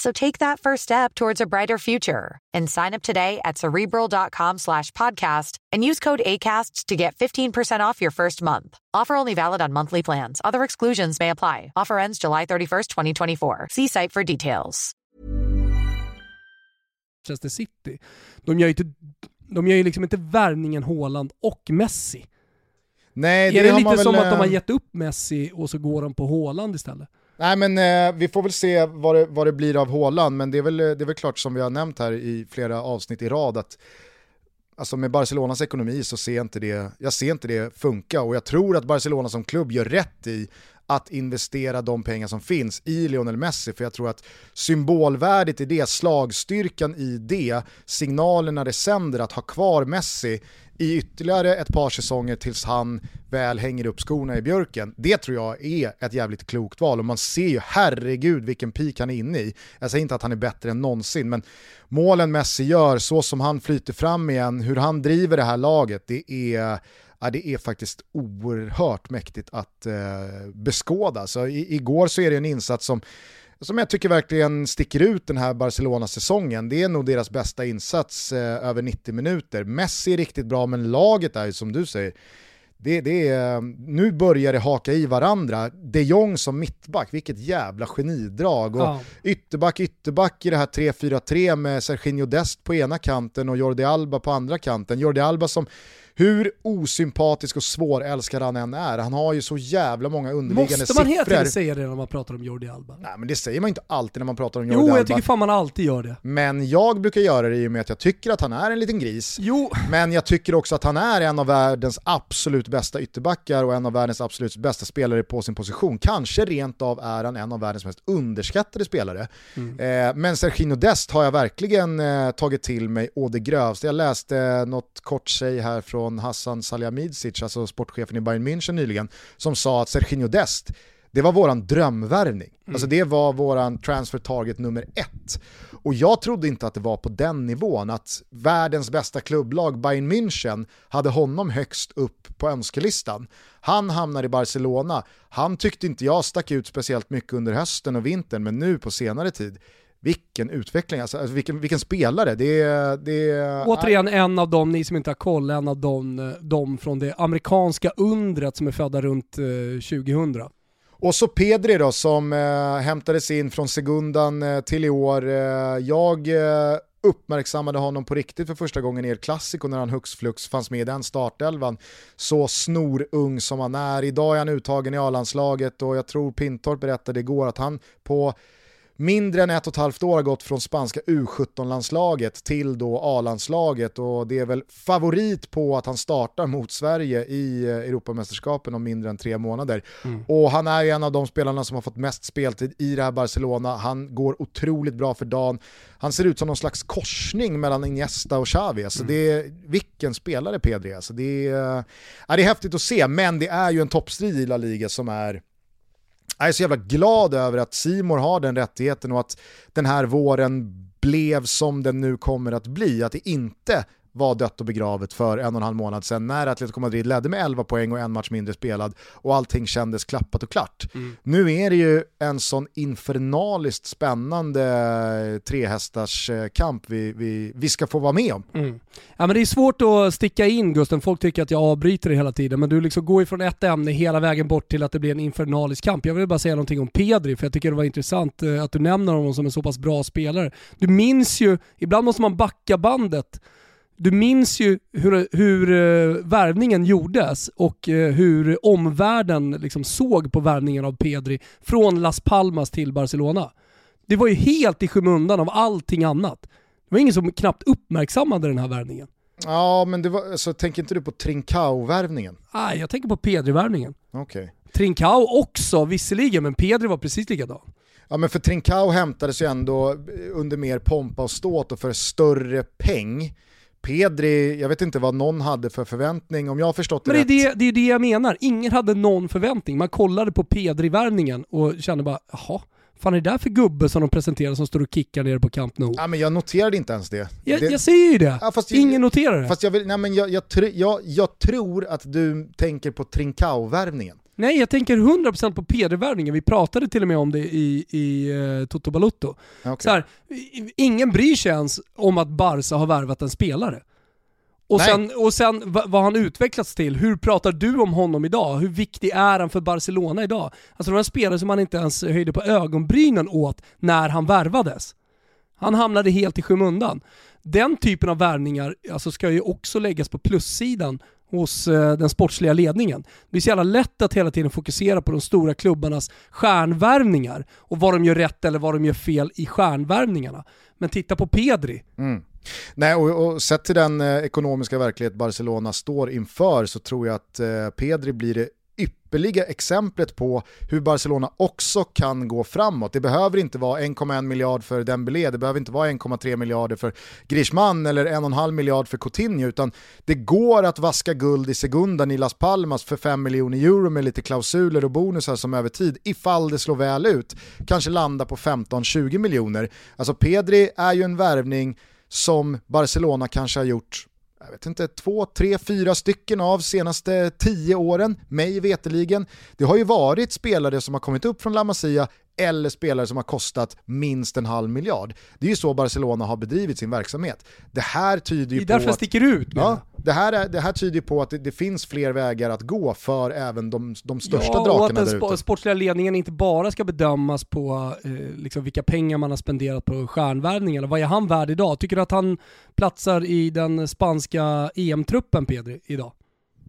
So take that first step towards a brighter future and sign up today at cerebral.com slash podcast and use code ACasts to get 15% off your first month. Offer only valid on monthly plans. Other exclusions may apply. Offer ends July 31st, 2024. See site for details. Manchester City. De gör ju, inte, de gör ju liksom inte värvningen Haaland och Messi. Nej, det är det lite som väl, att de har eh, gett upp Messi och så går de på Haaland istället? Nej men eh, vi får väl se vad det, vad det blir av Håland men det är, väl, eh, det är väl klart som vi har nämnt här i flera avsnitt i rad att alltså med Barcelonas ekonomi så ser jag inte det, jag ser inte det funka. Och jag tror att Barcelona som klubb gör rätt i att investera de pengar som finns i Lionel Messi, för jag tror att symbolvärdet i det, slagstyrkan i det, signalerna det sänder att ha kvar Messi i ytterligare ett par säsonger tills han väl hänger upp skorna i björken. Det tror jag är ett jävligt klokt val och man ser ju herregud vilken peak han är inne i. Jag säger inte att han är bättre än någonsin men målen Messi gör, så som han flyter fram igen, hur han driver det här laget, det är ja, det är faktiskt oerhört mäktigt att eh, beskåda. Så i, igår så är det en insats som som jag tycker verkligen sticker ut den här Barcelona-säsongen. Det är nog deras bästa insats eh, över 90 minuter. Messi är riktigt bra, men laget är ju som du säger, det, det är, nu börjar det haka i varandra. De Jong som mittback, vilket jävla genidrag. Och ja. Ytterback, ytterback i det här 3-4-3 med Serginho Dest på ena kanten och Jordi Alba på andra kanten. Jordi Alba som hur osympatisk och svårälskad han än är, han har ju så jävla många underliggande Måste man hela siffror. tiden säga det när man pratar om Jordi Alba? Nej men det säger man inte alltid när man pratar om Jordi Jo, Alba. jag tycker fan man alltid gör det. Men jag brukar göra det i och med att jag tycker att han är en liten gris. Jo, Men jag tycker också att han är en av världens absolut bästa ytterbackar och en av världens absolut bästa spelare på sin position. Kanske rent av är han en av världens mest underskattade spelare. Eh, men Serginho Dest har jag verkligen eh, tagit till mig å det grövsta. Jag läste eh, något kort säg här från Hassan Salihamidzic, alltså sportchefen i Bayern München nyligen, som sa att Serginho Dest det var våran drömvärvning. Alltså det var våran transfer target nummer ett. Och jag trodde inte att det var på den nivån, att världens bästa klubblag Bayern München hade honom högst upp på önskelistan. Han hamnar i Barcelona, han tyckte inte jag stack ut speciellt mycket under hösten och vintern, men nu på senare tid, vilken utveckling, alltså, alltså vilken, vilken spelare. Det, är- det, är- återigen en av dem, ni som inte har koll, en av dem, eh, dem från det amerikanska undret som är födda runt eh, 2000. Och så Pedri då som eh, hämtades in från Segundan eh, till i år. Eh, jag eh, uppmärksammade honom på riktigt för första gången i El Clasico när han hux flux fanns med i den startelvan. Så snorung som han är. Idag är han uttagen i A-landslaget och jag tror Pintorp berättade igår att han på mindre än ett och ett halvt år har gått från spanska U17-landslaget till då A-landslaget och det är väl favorit på att han startar mot Sverige i eh, Europamästerskapen om mindre än tre månader. Och han är ju en av de spelarna som har fått mest speltid i det här Barcelona. Han går otroligt bra för dagen. Han ser ut som någon slags korsning mellan Iniesta och Xavi. Alltså det är, vilken spelare Pedri. Alltså det, är, ja, det är häftigt att se, men det är ju en toppstrid i La Liga som är jag är så jävla glad över att Simor har den rättigheten och att den här våren blev som den nu kommer att bli. Att det inte var dött och begravet för en och en halv månad sedan när Atletico Madrid ledde med 11 poäng och en match mindre spelad och allting kändes klappat och klart. Nu är det ju en sån infernaliskt spännande trehästars eh, kamp vi, vi, vi ska få vara med om. Ja men det är svårt att sticka in Gusten, folk tycker att jag avbryter det hela tiden, men du liksom går ju från ett ämne hela vägen bort till att det blir en infernalisk kamp. Jag vill bara säga någonting om Pedri, för jag tycker det var intressant eh, att du nämner honom som en så pass bra spelare. Du minns ju, ibland måste man backa bandet, du minns ju hur, hur eh, värvningen gjordes och eh, hur omvärlden liksom såg på värvningen av Pedri från Las Palmas till Barcelona. Det var ju helt i skymundan av allting annat. Det var ingen som knappt uppmärksammade den här värvningen. Ja, men det var, så tänker inte du på Trincao-värvningen? Nej, jag tänker på Pedri-värvningen. Okej. Trincao också visserligen, men Pedri var precis likadan. Ja men för Trincao hämtades ju ändå under mer pompa och ståt och för större peng. Pedri, jag vet inte vad någon hade för förväntning, om jag har förstått det Men det är rätt. det, det är det jag menar. Ingen hade någon förväntning. Man kollade på Pedri-värvningen och kände bara, jaha, fan är det där för gubbe som de presenterar som står och kickar nere på Camp Nou? Ja, men jag noterade inte ens det. Jag, det jag säger ju det. Ja, Ingen noterar det. Fast jag, vill, nej, men jag, jag, jag, jag tror att du tänker på Trincao-värvningen. Nej, jag tänker 100% på Pedri-värvningen. Vi pratade till och med om det i, i uh, Toto Balutto. Okej. Så här, ingen bryr sig ens om att Barca har värvat en spelare. Och Nej. sen, och sen va- vad han utvecklats till, hur pratar du om honom idag? Hur viktig är han för Barcelona idag? Alltså var en spelare som man inte ens höjde på ögonbrynen åt när han värvades. Han hamnade helt i skymundan. Den typen av värvningar alltså, ska ju också läggas på plussidan hos eh, den sportsliga ledningen. Det blir så jävla lätt att hela tiden fokusera på de stora klubbarnas stjärnvärvningar och vad de gör rätt eller vad de gör fel i stjärnvärvningarna. Men titta på Pedri. Mm. Nej, och, och sett till den eh, ekonomiska verklighet Barcelona står inför så tror jag att eh, Pedri blir det ypperliga exemplet på hur Barcelona också kan gå framåt. Det behöver inte vara 1,1 miljard för Dembélé, det behöver inte vara 1,3 miljarder för Griezmann eller 1,5 miljard för Coutinho, utan det går att vaska guld i sekunden i Las Palmas för 5 miljoner euro med lite klausuler och bonusar som över tid, ifall det slår väl ut, kanske landa på 15-20 miljoner. Alltså Pedri är ju en värvning som Barcelona kanske har gjort jag vet inte, två, tre, fyra stycken av senaste tio åren, mig veteligen. Det har ju varit spelare som har kommit upp från La Masia eller spelare som har kostat minst en halv miljard. Det är ju så Barcelona har bedrivit sin verksamhet. Det här tyder ju det är därför på att... sticker ut. Ja, det, här är, det här tyder på att det, det, finns fler vägar att gå för även de, de största ja, drakarna och att den sp sportsliga ledningen inte bara ska bedömas på eh, liksom vilka pengar man har spenderat på stjärnvärvningar. Vad är han värd idag? Tycker du att han platsar i den spanska EM-truppen Pedri idag?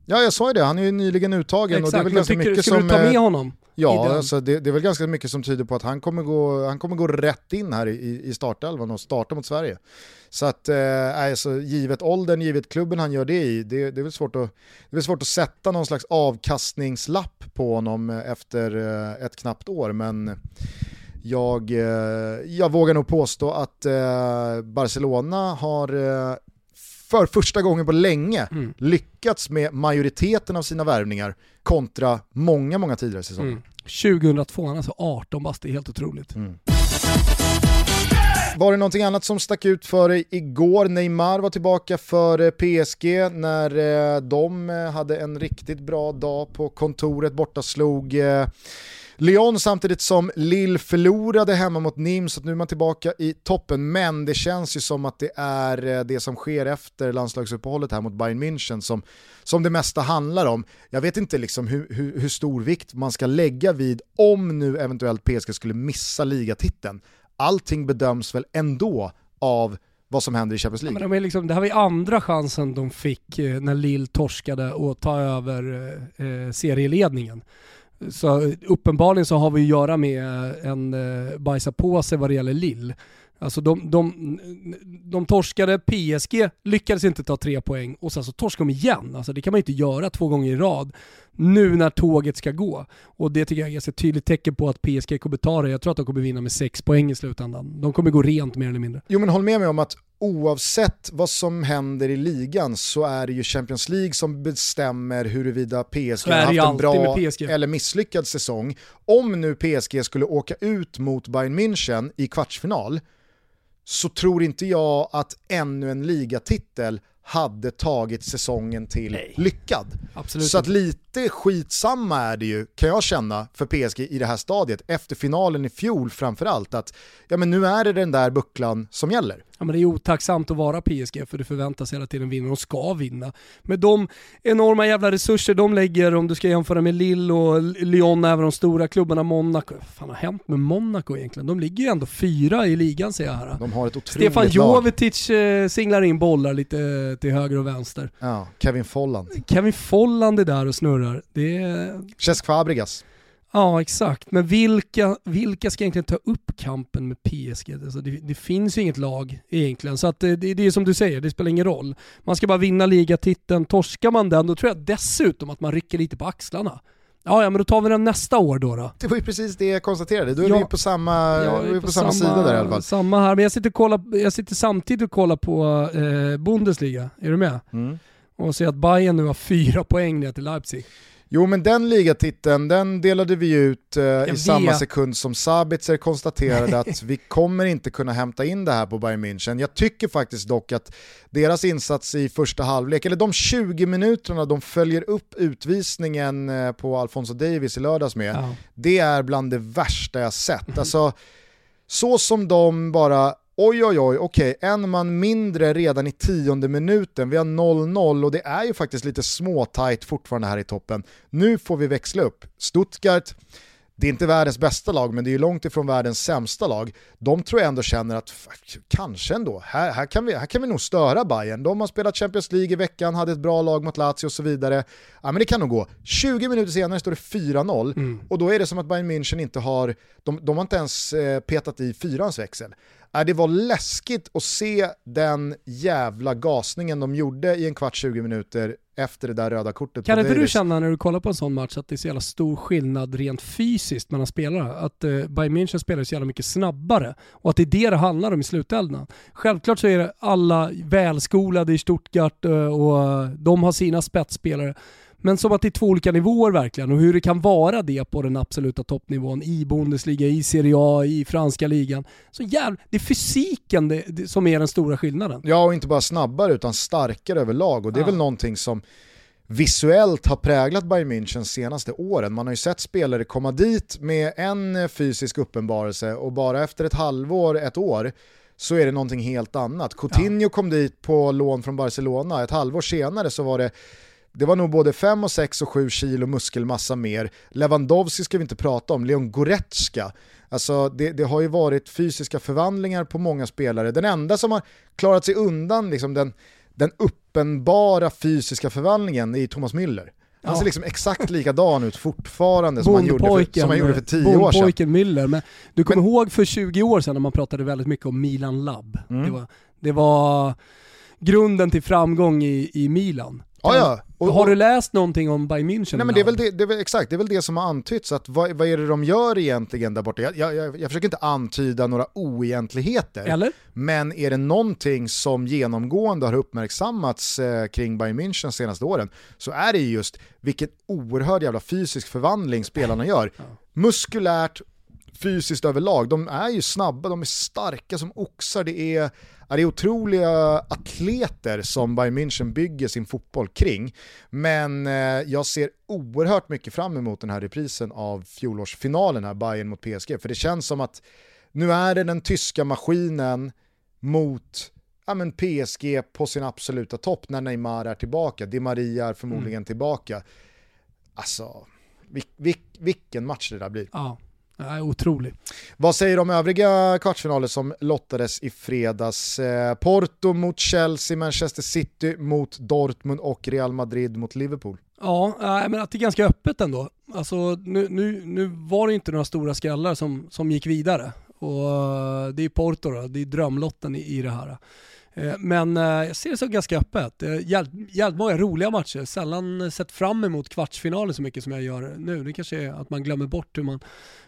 Ja, jag sa ju det. Han är ju nyligen uttagen Exakt, och det är väl ganska tycker, mycket skulle som... du ta med eh, honom? Ja, alltså det, det är väl ganska mycket som tyder på att han kommer gå, han kommer gå rätt in här i, i startelvan och starta mot Sverige. Så att, eh, alltså, givet åldern, givet klubben han gör det i, det, det, är väl svårt att, det är svårt att sätta någon slags avkastningslapp på honom eh, efter eh, ett knappt år, men jag, eh, jag vågar nog påstå att eh, Barcelona har eh, för första gången på länge Mm. lyckats med majoriteten av sina värvningar kontra många, många tidigare säsonger. Mm. 2002, han är alltså 18 bast, det är helt otroligt. Mm. Var det någonting annat som stack ut för dig igår? Neymar var tillbaka för eh, PSG när eh, de eh, hade en riktigt bra dag på kontoret, borta slog Lyon samtidigt som Lille förlorade hemma mot Nims, så nu är man tillbaka i toppen. Men det känns ju som att det är eh, det som sker efter landslagsuppehållet här mot Bayern München som, som det mesta handlar om. Jag vet inte liksom hur, hur, hur stor vikt man ska lägga vid om nu eventuellt PSG skulle missa ligatiteln. Allting bedöms väl ändå av vad som händer i Champions Ja, League. men de är liksom, det här var ju andra chansen de fick eh, när Lille torskade och ta över eh, eh, serieledningen. Så uppenbarligen så har vi att göra med en eh, bajsa på sig vad det gäller Lill. Alltså de, de, de torskade, PSG lyckades inte ta tre poäng och sen så torskade de igen. Alltså det kan man ju inte göra två gånger i rad. Nu när tåget ska gå. Och det tycker jag är ett ganska tydligt tecken på att PSG kommer ta det. Jag tror att de kommer vinna med sex poäng i slutändan. De kommer gå rent mer eller mindre. Jo men håll med mig om att oavsett vad som händer i ligan så är det ju Champions League som bestämmer huruvida PSG har haft en bra eller misslyckad säsong. Om nu PSG skulle åka ut mot Bayern München i kvartsfinal så tror inte jag att ännu en ligatitel hade tagit säsongen till lyckad. Absolut Så att lite skitsamma är det ju, kan jag känna, för PSG i det här stadiet, efter finalen i fjol framförallt, att ja, men nu är det den där bucklan som gäller. Ja, men det är otacksamt att vara PSG för du förväntas hela tiden vinna och ska vinna. Med de enorma jävla resurser de lägger, om du ska jämföra med Lille och Lyon, även de stora klubbarna, Monaco. Vad fan har hänt med Monaco egentligen? De ligger ju ändå fyra i ligan ser jag här. De har ett otroligt Stefan. Jovetic eh, singlar in bollar lite eh, till höger och vänster. Ja, Kevin Folland. Kevin Folland är där och snurrar. Det är... Cesc Fabregas. Ja exakt, men vilka, vilka ska egentligen ta upp kampen med PSG? Alltså det, det finns ju inget lag egentligen, så att det, det, är som du säger, det spelar ingen roll. Man ska bara vinna ligatiteln, torskar man den då tror jag dessutom att man rycker lite på axlarna. Ja, ja men då tar vi den nästa år då. då. Det var ju precis det jag konstaterade, då är Ja. vi på samma, vi är på samma, sida där i alla fall. Samma här, men jag sitter, kollar, jag sitter samtidigt och kollar på eh, Bundesliga, är du med? Mm. Och ser att Bayern nu har fyra poäng ner till Leipzig. Jo men den ligatiteln, den delade vi ut eh, i samma sekund som Sabitzer konstaterade att vi kommer inte kunna hämta in det här på Bayern München. Jag tycker faktiskt dock att deras insats i första halvlek, eller de 20 minuterna de följer upp utvisningen eh, på Alfonso Davis i lördags med, Ja. det är bland det värsta jag sett. Alltså, så som de bara, oj oj oj, okej, en man mindre redan i tionde minuten, vi har 0-0 och det är ju faktiskt lite småtajt fortfarande här i toppen. Nu får vi växla upp. Stuttgart, det är inte världens bästa lag, men det är ju långt ifrån världens sämsta lag. De tror jag ändå känner att kanske ändå, här, här, kan vi, här kan vi nog störa Bayern. De har spelat Champions League i veckan, hade ett bra lag mot Lazio och så vidare. Ja men det kan nog gå. 20 minuter senare står det 4-0 och då är det som att Bayern München inte har, de, de har inte ens eh, petat i fyrans växel. Äh, det var läskigt att se den jävla gasningen de gjorde i en kvart 20 minuter efter det där röda kortet Kan inte du känna när du kollar på en sån match att det är så jävla stor skillnad rent fysiskt mellan spelarna? Att eh, Bayern München spelar så jävla mycket snabbare och att det är det det handlar om i slutändan. Självklart så är det alla välskolade i Stuttgart eh, och de har sina spetsspelare. Men som att det är två olika nivåer verkligen och hur det kan vara det på den absoluta toppnivån i Bundesliga, i Serie A, i franska ligan. Så jävla, det är fysiken det, det, som är den stora skillnaden. Ja, och inte bara snabbare utan starkare överlag och det är Ja. väl någonting som visuellt har präglat Bayern München senaste åren. Man har ju sett spelare komma dit med en fysisk uppenbarelse och bara efter ett halvår, ett år, så är det någonting helt annat. Coutinho ja. kom dit på lån från Barcelona, ett halvår senare så var det det var nog både 5, 6 och 7 kilo muskelmassa mer. Lewandowski ska vi inte prata om, Leon Goretzka. Alltså det, det, har ju varit fysiska förvandlingar på många spelare. Den enda som har klarat sig undan liksom den, den uppenbara fysiska förvandlingen är Thomas Müller. Han ser liksom exakt likadan ut fortfarande som han, gjorde för, som han gjorde för tio år sedan. Bondpojken Müller, men du kommer ihåg för 20 år sedan när man pratade väldigt mycket om Milan Lab. Mm. Det, var, det var grunden till framgång i, i Milan. Ja, ja. Och, har du läst någonting om Bayern München? Nej men det är väl det, det är väl, exakt, det är väl det som har antytts, att vad, vad är det de gör egentligen där borta? Jag, jag, jag, försöker inte antyda några oegentligheter, Eller? men är det någonting som genomgående har uppmärksammats eh, kring Bayern München de senaste åren, så är det just vilken oerhörd jävla fysisk förvandling spelarna gör. Ja. Muskulärt, fysiskt överlag, de är ju snabba, de är starka som oxar, det är det är otroliga atleter som Bayern München bygger sin fotboll kring. Men eh, jag ser oerhört mycket fram emot den här reprisen av fjolårsfinalen här, Bayern mot PSG. För det känns som att nu är det den tyska maskinen mot ja, men PSG på sin absoluta topp när Neymar är tillbaka. Di Maria är förmodligen mm. tillbaka. Alltså, vil, vil, vilken match det där blir. Ja. Ja, otrolig. Vad säger om övriga kvartsfinaler som lottades i fredags? Eh, Porto mot Chelsea, Manchester City mot Dortmund och Real Madrid mot Liverpool. Ja, men att det är ganska öppet ändå. Alltså, nu, nu, nu var det inte några stora skrällar som, som gick vidare. Och eh, det är Porto då, det är drömlotten i, i det här. Eh, men eh, jag ser det som ganska öppet. Jävligt många roliga matcher. Sällan sett fram emot kvartsfinalen så mycket som jag gör nu. Det kanske är att man glömmer bort hur man,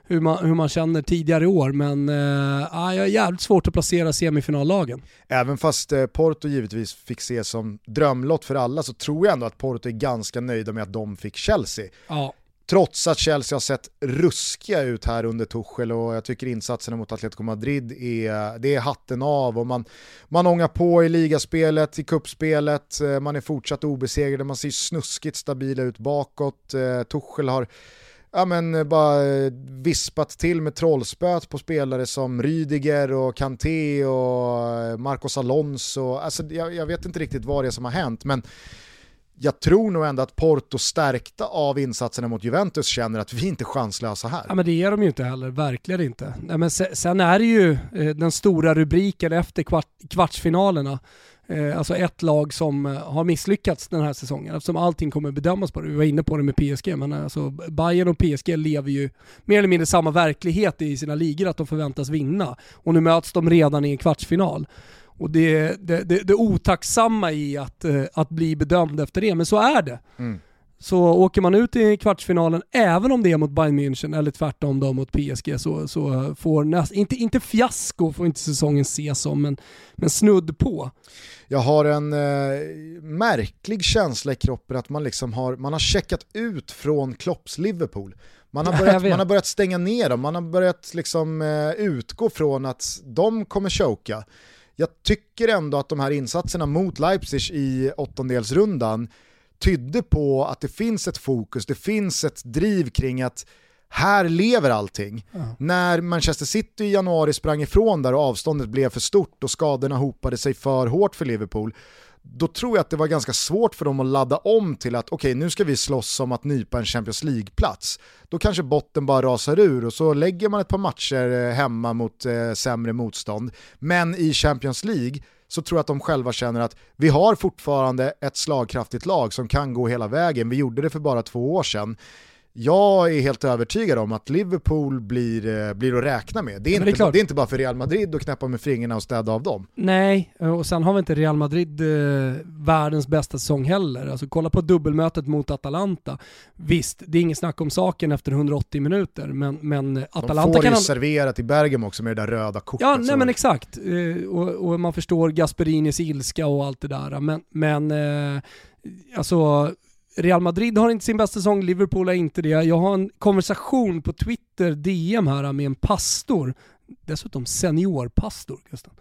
hur man, hur man känner tidigare i år. Men äh, jag har jävligt svårt att placera semifinallagen. Även fast Porto givetvis fick se som drömlott för alla så tror jag ändå att Porto är ganska nöjda med att de fick Chelsea. Ja. Trots att Chelsea har sett ruskiga ut här under Tuchel och jag tycker insatserna mot Atletico Madrid är, det är hatten av och man, man ångar på i ligaspelet, i kuppspelet, eh, man är fortsatt obesegrade, man ser snuskigt stabila ut bakåt. Eh, Tuchel har ja, men eh, bara vispat till med trollspöt på spelare som Rydiger och Kanté och Marcos Alonso. Alltså, jag, jag vet inte riktigt vad det är som har hänt men jag tror nog ändå att Porto stärkta av insatserna mot Juventus känner att vi inte är chanslösa här. Ja men det är de ju inte heller, verkligen inte. Nej, men sen är det ju eh, den stora rubriken efter kvart, kvartsfinalerna. Eh, alltså ett lag som eh, har misslyckats den här säsongen eftersom allting kommer bedömas på det. Vi var inne på det med PSG, men alltså Bayern och PSG lever ju mer eller mindre samma verklighet i sina ligor att de förväntas vinna. Och nu möts de redan i en kvartsfinal och det, det, det, det otacksamma i att, eh, att bli bedömd efter det, men så är det. Mm. Så åker man ut i kvartsfinalen, även om det är mot Bayern München eller tvärtom då mot PSG, så, så får näst, inte, inte fiasko får inte säsongen ses som, men, men snudd på. Jag har en eh, märklig känsla i kroppen att man, liksom har, man har checkat ut från Klopps Liverpool. Man har, börjat, man har börjat stänga ner dem, man har börjat liksom, eh, utgå från att de kommer choka jag tycker ändå att de här insatserna mot Leipzig i åttondelsrundan tydde på att det finns ett fokus, det finns ett driv kring att här lever allting. Ja. När Manchester City i januari sprang ifrån där och avståndet blev för stort och skadorna hopade sig för hårt för Liverpool, då tror jag att det var ganska svårt för dem att ladda om till att okej, okay, nu ska vi slåss om att nypa en Champions League-plats. Då kanske botten bara rasar ur och så lägger man ett par matcher eh, hemma mot eh, sämre motstånd. Men i Champions League så tror jag att de själva känner att vi har fortfarande ett slagkraftigt lag som kan gå hela vägen. Vi gjorde det för bara två år sedan. Jag är helt övertygad om att Liverpool blir, eh, blir att räkna med. Det är, inte, det är, det är inte bara för Real Madrid att knäppa med fingrarna och städa av dem. Nej, och sen har vi inte Real Madrid eh, världens bästa säsong heller. Alltså kolla på dubbelmötet mot Atalanta. Visst, det är inget snack om saken efter 180 minuter, men, men Atalanta kan... De får det serverat i Bergamo också med det där röda kortet. Ja, nej men exakt. Eh, och, och, man förstår Gasperinis ilska och allt det där. Men, men eh, alltså Real Madrid har inte sin bästa säsong, Liverpool har inte det. Jag har en konversation på Twitter, DM här, med en pastor, dessutom seniorpastor, Gustav.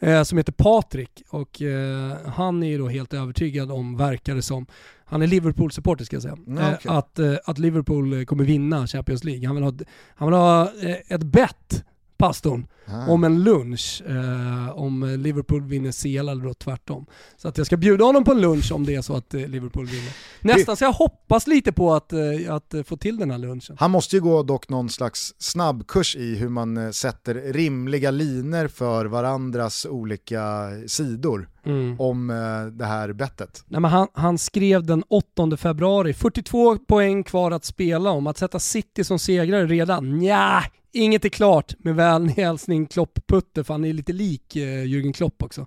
eh, som heter Patrik och eh, han är ju då helt övertygad om, verkar det som, han är Liverpool-supporter ska jag säga, Mm, eh, att, att Liverpool kommer vinna Champions League. Han vill ha, han vill ha ett bett, pastorn, Ah. om en lunch eh, om Liverpool vinner CL eller då tvärtom. Så att jag ska bjuda honom på en lunch om det är så att eh, Liverpool vinner. Nästan så jag hoppas lite på att, eh, att eh, få till den här lunchen. Han måste ju gå dock någon slags snabbkurs i hur man eh, sätter rimliga liner för varandras olika sidor Mm. om det här bettet. Nej, men han, han skrev den 8 februari, 42 poäng kvar att spela om. Att sätta City som segrare redan? Nja, inget är klart med vänlig hälsning Klopp-Putte, för han är lite lik eh, Jürgen Klopp också.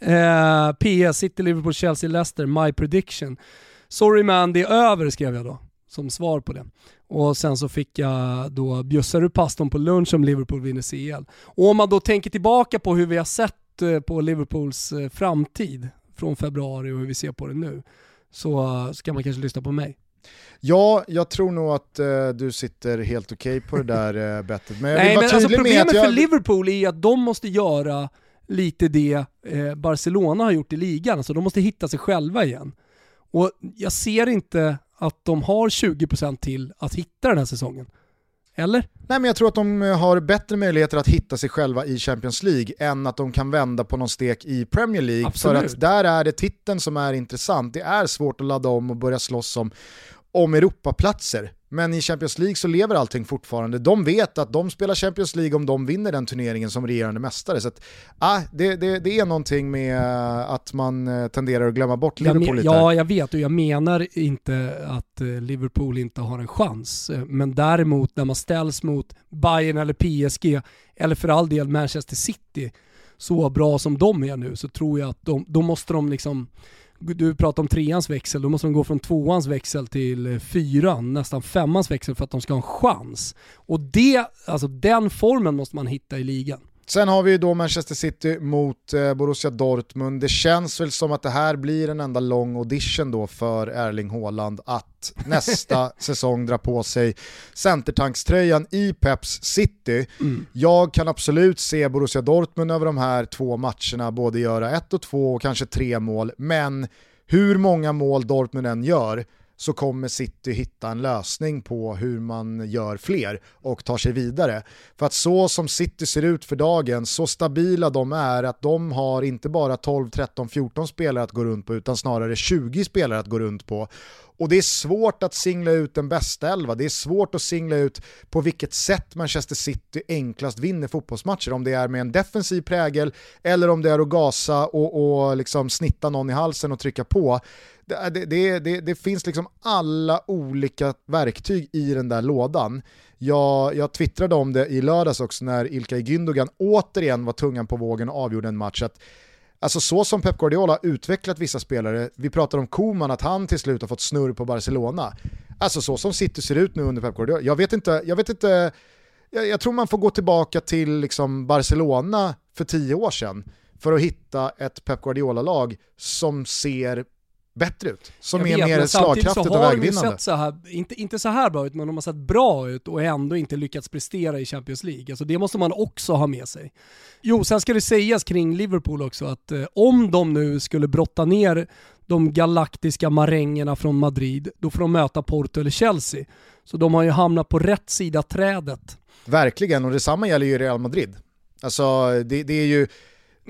Eh, PS, City, Liverpool, Chelsea, Leicester, my prediction. Sorry man, det är över skrev jag då som svar på det. Och sen så fick jag då, bjussar du pastorn på lunch om Liverpool vinner CL? Och om man då tänker tillbaka på hur vi har sett eh, på Liverpools eh, framtid från februari och hur vi ser på det nu, så eh, ska man kanske lyssna på mig. Ja, jag tror nog att eh, du sitter helt okej på det där eh, bettet. Men jag vill Nej vara men alltså problemet jag... för Liverpool är att de måste göra lite det eh, Barcelona har gjort i ligan, alltså de måste hitta sig själva igen. Och jag ser inte att de har 20% till att hitta den här säsongen. Eller? Nej men jag tror att de eh, har bättre möjligheter att hitta sig själva i Champions League än att de kan vända på någon stek i Premier League. Absolut. För att där är det titeln som är intressant. Det är svårt att ladda om och börja slåss om, om Europaplatser. Men i Champions League så lever allting fortfarande. De vet att de spelar Champions League om de vinner den turneringen som regerande mästare. Så att, ah, det, det, det är någonting med eh, att man eh, tenderar att glömma bort Liverpool men, lite. ja, jag vet och jag menar inte att eh, Liverpool inte har en chans. Men däremot när man ställs mot Bayern eller PSG, eller för all del Manchester City, så bra som de är nu, så tror jag att de, då måste de liksom du pratar om treans växel, då måste de gå från tvåans växel till eh, fyran, nästan femmans växel för att de ska ha en chans. Och det, alltså den formen måste man hitta i ligan. Sen har vi ju då Manchester City mot eh, Borussia Dortmund. Det känns väl som att det här blir en enda lång audition då för Erling Haaland att nästa säsong dra på sig centertankströjan i Peps City. Jag kan absolut se Borussia Dortmund över de här två matcherna både göra ett och två och kanske tre mål, men hur många mål Dortmund än gör så kommer City hitta en lösning på hur man gör fler och tar sig vidare. För att så som City ser ut för dagen, så stabila de är att de har inte bara 12, 13, 14 spelare att gå runt på utan snarare 20 spelare att gå runt på. Och det är svårt att singla ut den bästa elva, det är svårt att singla ut på vilket sätt Manchester City enklast vinner fotbollsmatcher. Om det är med en defensiv prägel eller om det är att gasa och, och liksom snitta någon i halsen och trycka på. Det, det, det, det, finns liksom alla olika verktyg i den där lådan. Jag, jag twittrade om det i lördags också när Ilkay Gündogan återigen var tungan på vågen och avgjorde en match. Att, alltså så som Pep Guardiola har utvecklat vissa spelare, vi pratar om Koman, att han till slut har fått snurr på Barcelona. Alltså så som City ser ut nu under Pep Guardiola. Jag vet inte, jag vet inte, jag, jag tror man får gå tillbaka till liksom Barcelona för tio år sedan för att hitta ett Pep Guardiola-lag som ser bättre ut. Som Jag är vet, mer slagkraftigt och vägvinnande. så här, inte, inte så här bra ut, men de har sett bra ut och ändå inte lyckats prestera i Champions League. Alltså det måste man också ha med sig. Jo, sen ska det sägas kring Liverpool också att eh, om de nu skulle brotta ner de galaktiska marängerna från Madrid, då får de möta Porto eller Chelsea. Så de har ju hamnat på rätt sida trädet. Verkligen, och detsamma gäller ju Real Madrid. Alltså det, det är ju...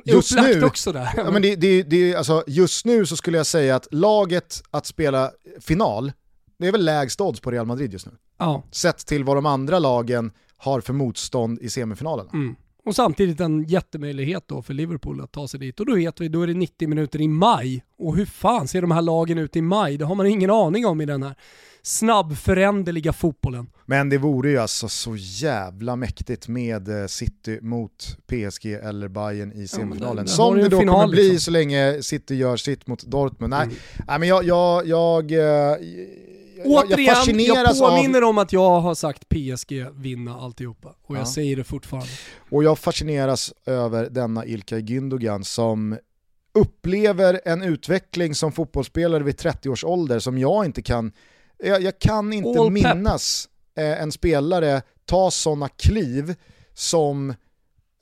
Just nu, också där. ja, men det, det, det, alltså, just nu så skulle jag säga att laget att spela final, det är väl lägst odds på Real Madrid just nu. ja. Sett till vad de andra lagen har för motstånd i semifinalerna. Mm. Och samtidigt en jättemöjlighet då för Liverpool att ta sig dit. Och då vet vi, då är det 90 minuter i maj. Och hur fan ser de här lagen ut i maj? Det har man ingen aning om i den här snabbföränderliga fotbollen. Men det vore ju alltså så jävla mäktigt med eh, City mot PSG eller Bayern i semifinalen. har Som det då final, kommer bli liksom. så länge City gör sitt mot Dortmund. Nej, Mm. nej men jag, jag, jag, eh, jag, Återigen, jag jag, fascineras av påminner om att jag har sagt PSG vinna alltihopa. Och Ja. jag säger det fortfarande. Och jag fascineras över denna Ilkay Gündogan som upplever en utveckling som fotbollsspelare vid 30 års ålder som jag inte kan, jag, jag kan inte All pep. minnas eh, en spelare ta sådana kliv som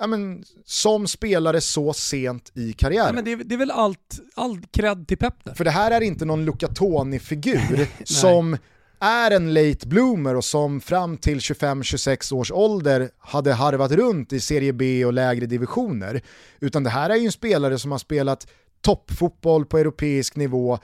ja, men, som spelare så sent i karriären. Ja, men det, är, det är väl allt, all cred till Pep där. För det här är inte någon Luca Toni-figur som är en late bloomer och som fram till 25-26 års ålder hade harvat runt i Serie B och lägre divisioner. Utan det här är ju en spelare som har spelat toppfotboll på europeisk nivå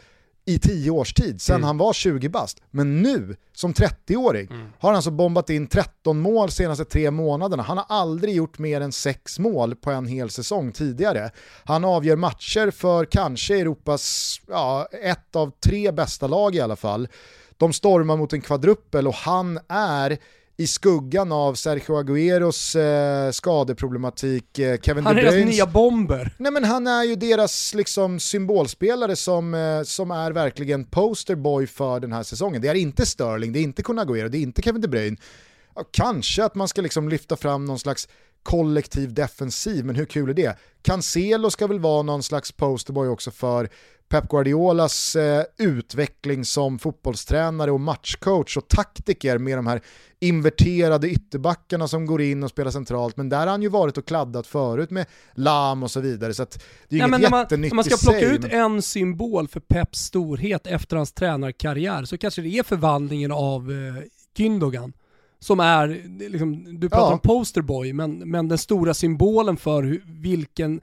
i tio års tid, sen mm. han var 20 bast. Men nu, som 30-åring, mm. har han alltså bombat in 13 mål senaste tre månaderna. Han har aldrig gjort mer än sex mål på en hel säsong tidigare. Han avgör matcher för kanske Europas, ja, ett av tre bästa lag i alla fall. De stormar mot en kvadruppel och han är i skuggan av Sergio Agueros eh, skadeproblematik, eh, Kevin Han är deras nya bomber. Nej men han är ju deras liksom, symbolspelare som, eh, som är verkligen posterboy för den här säsongen. Det är inte Sterling, det är inte Kun Agüero, det är inte Kevin De Bruyne. Ja, kanske att man ska liksom lyfta fram någon slags kollektiv defensiv, men hur kul är det? Cancelo ska väl vara någon slags posterboy också för Pep Guardiolas eh, utveckling som fotbollstränare och matchcoach och taktiker med de här inverterade ytterbackarna som går in och spelar centralt, men där har han ju varit och kladdat förut med Lam och så vidare, så det är ju inget jättenytt Om man ska plocka ut en symbol för Peps storhet efter hans tränarkarriär så kanske det är förvandlingen av eh, Gündogan som är, liksom, du pratar ja. om posterboy, men, men den stora symbolen för hur, vilken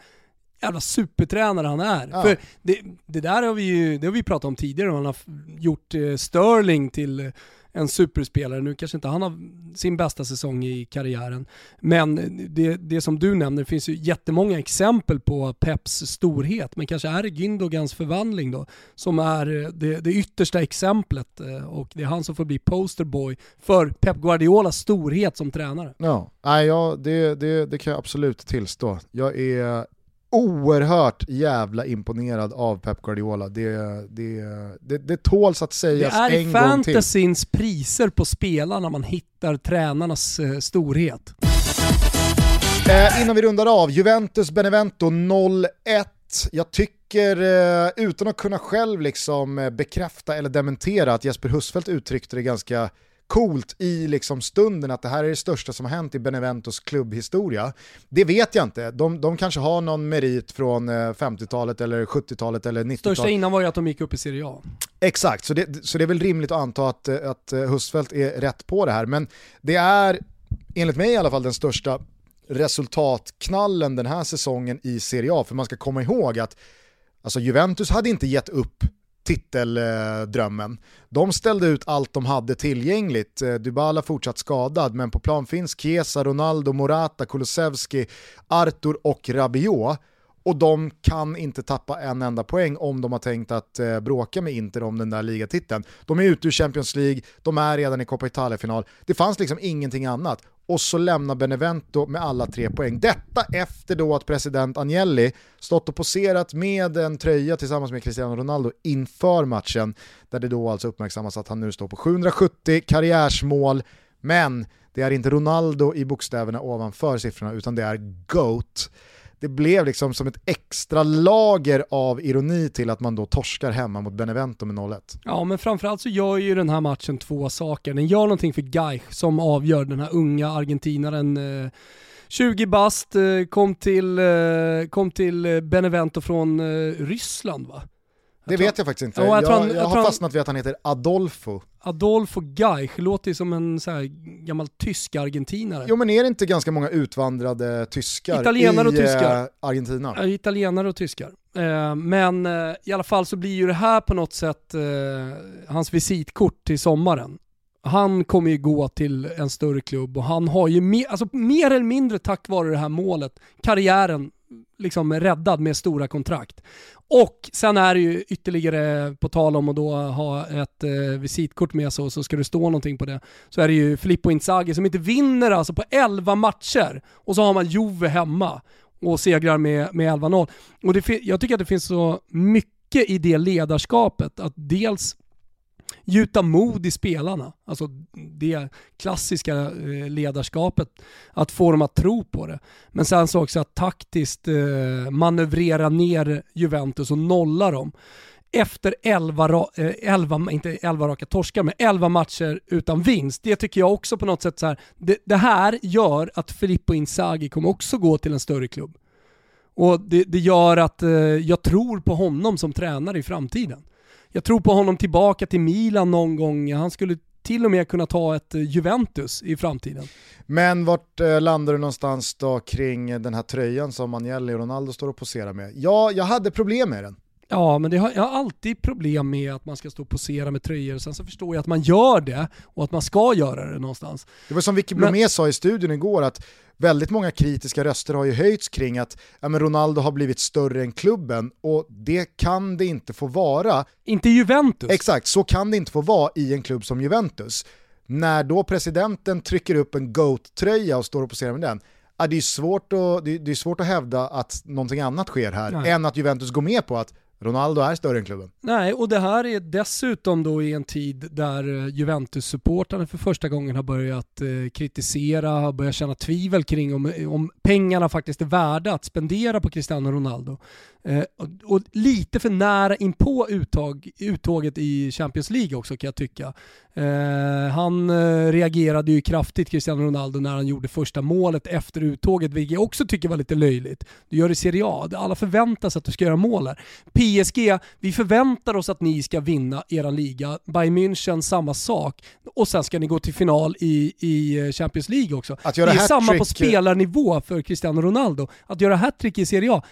jävla supertränare han är. Ja. För det, det, där har vi ju det har vi pratat om tidigare, han har gjort eh, Sterling till en superspelare. Nu kanske inte han har sin bästa säsong i karriären, men det, det som du nämner, det finns ju jättemånga exempel på Peps storhet, men kanske är det Gündogans förvandling då som är det, det yttersta exemplet eh, och det är han som får bli posterboy för Pep Guardiolas storhet som tränare. Ja, ja det, det, det kan jag absolut tillstå. Jag är oerhört jävla imponerad av Pep Guardiola. Det, det, det, det tåls att sägas en gång till. Det är fantasyns priser på spelarna man hittar tränarnas eh, storhet. Eh, innan vi rundar av, Juventus Benevento 0-1. Jag tycker, eh, utan att kunna själv liksom eh, bekräfta eller dementera att Jesper Husfeldt uttryckte det ganska coolt i liksom stunden att det här är det största som har hänt i Beneventos klubbhistoria. Det vet jag inte. De, de kanske har någon merit från 50-talet eh, eller 70-talet eller 90-talet. Största innan var ju att de gick upp i Serie A. Exakt, så det, så det är väl rimligt att anta att, eh, att eh, Husfeldt är rätt på det här. Men det är, enligt mig i alla fall, den största resultatknallen den här säsongen i Serie A. För man ska komma ihåg att alltså Juventus hade inte gett upp titeldrömmen. De ställde ut allt de hade tillgängligt. Eh, Dybala fortsatt skadad, men på plan finns Chiesa, Ronaldo, Morata, Kulusevski, Artur och Rabiot. Och de kan inte tappa en enda poäng om de har tänkt att eh, bråka med Inter om den där ligatiteln. De är ute ur Champions League, de är redan i Coppa Italia-final. Det fanns liksom ingenting annat och så lämnar Benevento med alla tre poäng. Detta efter då att president Agnelli stått och poserat med en tröja tillsammans med Cristiano Ronaldo inför matchen, där det då alltså uppmärksammas att han nu står på 770 karriärsmål, men det är inte Ronaldo i bokstäverna ovanför siffrorna, utan det är GOAT det blev liksom som ett extra lager av ironi till att man då torskar hemma mot Benevento med 0-1. Ja, men framförallt så gör ju den här matchen två saker. Den gör någonting för Gaich som avgör den här unga argentinaren 20 eh, bast, eh, kom till, eh, kom till Benevento från Ryssland va? Det vet jag faktiskt inte. Ja, jag, jag, han, jag, har fastnat vid att han heter Adolfo. Adolfo Gaich låter ju som en så gammal tysk argentinare. Jo men är det inte ganska många utvandrade tyskar italienare i och tyskar. Eh, Argentina? Ja, italienare och tyskar. Eh, men eh, i alla fall så blir ju det här på något sätt hans visitkort till sommaren. Han kommer ju gå till en större klubb och han har ju mer, alltså mer eller mindre tack vare det här målet, karriären liksom räddad med stora kontrakt. Och sen är det ju ytterligare, på tal om att då ha ett eh, visitkort med sig och så ska det stå någonting på det, så är det ju Filippo Inzaghi som inte vinner alltså på 11 matcher och så har man Juve hemma och segrar med, med 11-0. Och det, jag tycker att det finns så mycket i det ledarskapet, att dels gjuta mod i spelarna. Alltså det klassiska eh, ledarskapet, att få dem att tro på det. Men sen så också att taktiskt eh, manövrera ner Juventus och nolla dem. efter 11, ra, eh, 11, inte 11 raka torskar, men 11 matcher utan vinst. Det tycker jag också på något sätt så här, det, det här gör att Filippo Inzaghi kommer också gå till en större klubb. Och det, det gör att eh, jag tror på honom som tränare i framtiden. Jag tror på honom tillbaka till Milan någon gång. Han skulle till och med kunna ta ett eh, Juventus i framtiden. Men vart eh, landar du någonstans då kring den här tröjan som Agnelli och Ronaldo står och poserar med? Ja, jag hade problem med den. Ja, men det har, jag har alltid problem med att man ska stå och posera med tröjor. Sen så förstår jag att man gör det och att man ska göra det någonstans. Det var som Vicky Blomé sa i studion igår att väldigt många kritiska röster har ju höjts kring att ja, men Ronaldo har blivit större än klubben och det kan det inte få vara. Inte Juventus. Exakt, så kan det inte få vara i en klubb som Juventus. När då presidenten trycker upp en GOAT-tröja och står och poserar med den, ja, det, är svårt att, det är svårt att hävda att någonting annat sker här Nej. än att Juventus går med på att Ronaldo är större än klubben. Nej, och det här är dessutom då i en tid där eh, Juventus-supportrarna för första gången har börjat eh, kritisera, har börjat känna tvivel kring om, eh, om pengarna faktiskt är värda att spendera på Cristiano Ronaldo. Eh, och, och, lite för nära inpå uttag, uttåget i Champions League också kan jag tycka. Eh, han eh, reagerade ju kraftigt, Cristiano Ronaldo, när han gjorde första målet efter uttåget, vilket jag också tycker var lite löjligt. Du gör i Serie A, alla förväntar sig att du ska göra mål här. PSG, vi förväntar oss att ni ska vinna era liga. Bayern München, samma sak. Och sen ska ni gå till final i, i eh, Champions League också. det är samma på spelarnivå för Cristiano Ronaldo. Att göra hattrick i Serie A,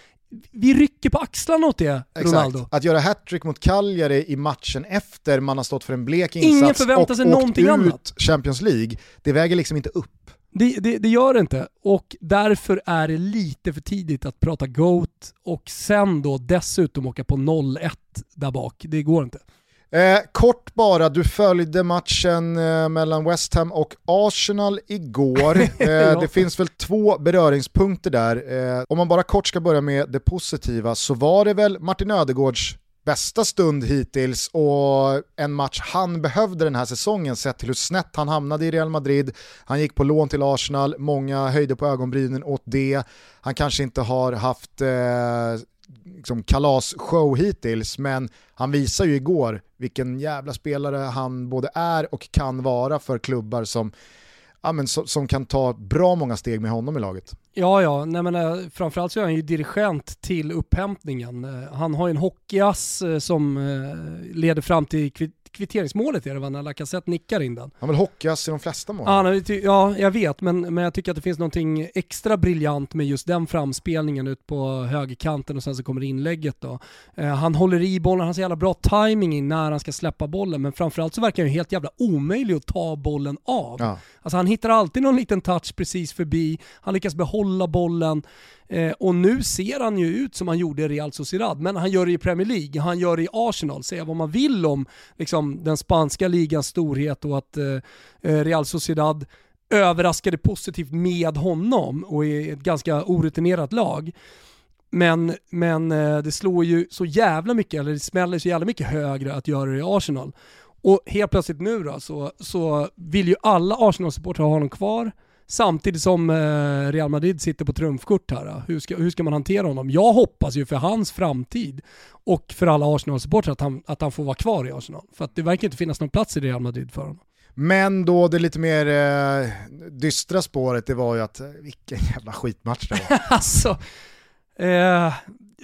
vi rycker på axlarna åt det, Exakt. Ronaldo. Att göra hattrick mot Cagliari i matchen efter man har stått för en blek insats Ingen förväntar sig och någonting åkt ut annat. Champions League, det väger liksom inte upp. Det, det, det, gör det inte och därför är det lite för tidigt att prata GOAT och sen då dessutom åka på 0-1 där bak. Det går inte. Eh, kort bara, du följde matchen eh, mellan West Ham och Arsenal igår. Eh, det finns väl två beröringspunkter där. Eh, om man bara kort ska börja med det positiva så var det väl Martin Ödegårds bästa stund hittills och en match han behövde den här säsongen sett till hur snett han hamnade i Real Madrid. Han gick på lån till Arsenal, många höjde på ögonbrynen åt det. Han kanske inte har haft eh, liksom kalasshow hittills, men han visar ju igår vilken jävla spelare han både är och kan vara för klubbar som, ja, men, som, som kan ta bra många steg med honom i laget. Ja, ja, nej men äh, framförallt så är han ju dirigent till upphämtning. Äh, han har ju en hockeyass äh, som leder fram till kvitteringsmålet är det va, när Lacazette nickar in den. Han vill hockas i de flesta mål. Ja, ja, jag vet, men, men jag tycker att det finns någonting extra briljant med just den framspelningen ut på högerkanten och sen så kommer inlägget då. Eh, han håller i bollen, han har så jävla bra timing när han ska släppa bollen, men framförallt så verkar han ju helt jävla omöjlig att ta bollen av. Ja. Alltså han hittar alltid någon liten touch precis förbi, han lyckas behålla bollen. Eh, och nu ser han ju ut som han gjorde i Real Sociedad, men han gör det i Premier League, han gör det i Arsenal. Säga vad man vill om liksom, den spanska ligans storhet och att eh, eh Real Sociedad överraskade positivt med honom och är ett ganska orutinerat lag. Men, men eh, det slår ju så jävla mycket, eller det smäller så jävla mycket högre att göra det i Arsenal. Och helt plötsligt nu då så, så vill ju alla Arsenal-supportrar ha honom kvar. Samtidigt som eh, Real Madrid sitter på trumfkort här. Hur ska, hur ska man hantera honom? Jag hoppas ju för hans framtid och för alla Arsenal-supportrar att han, att han får vara kvar i Arsenal. För att det verkar inte finnas någon plats i Real Madrid för honom. Men då det lite mer eh, dystra spåret, det var ju att vilken jävla skitmatch det var. alltså, eh,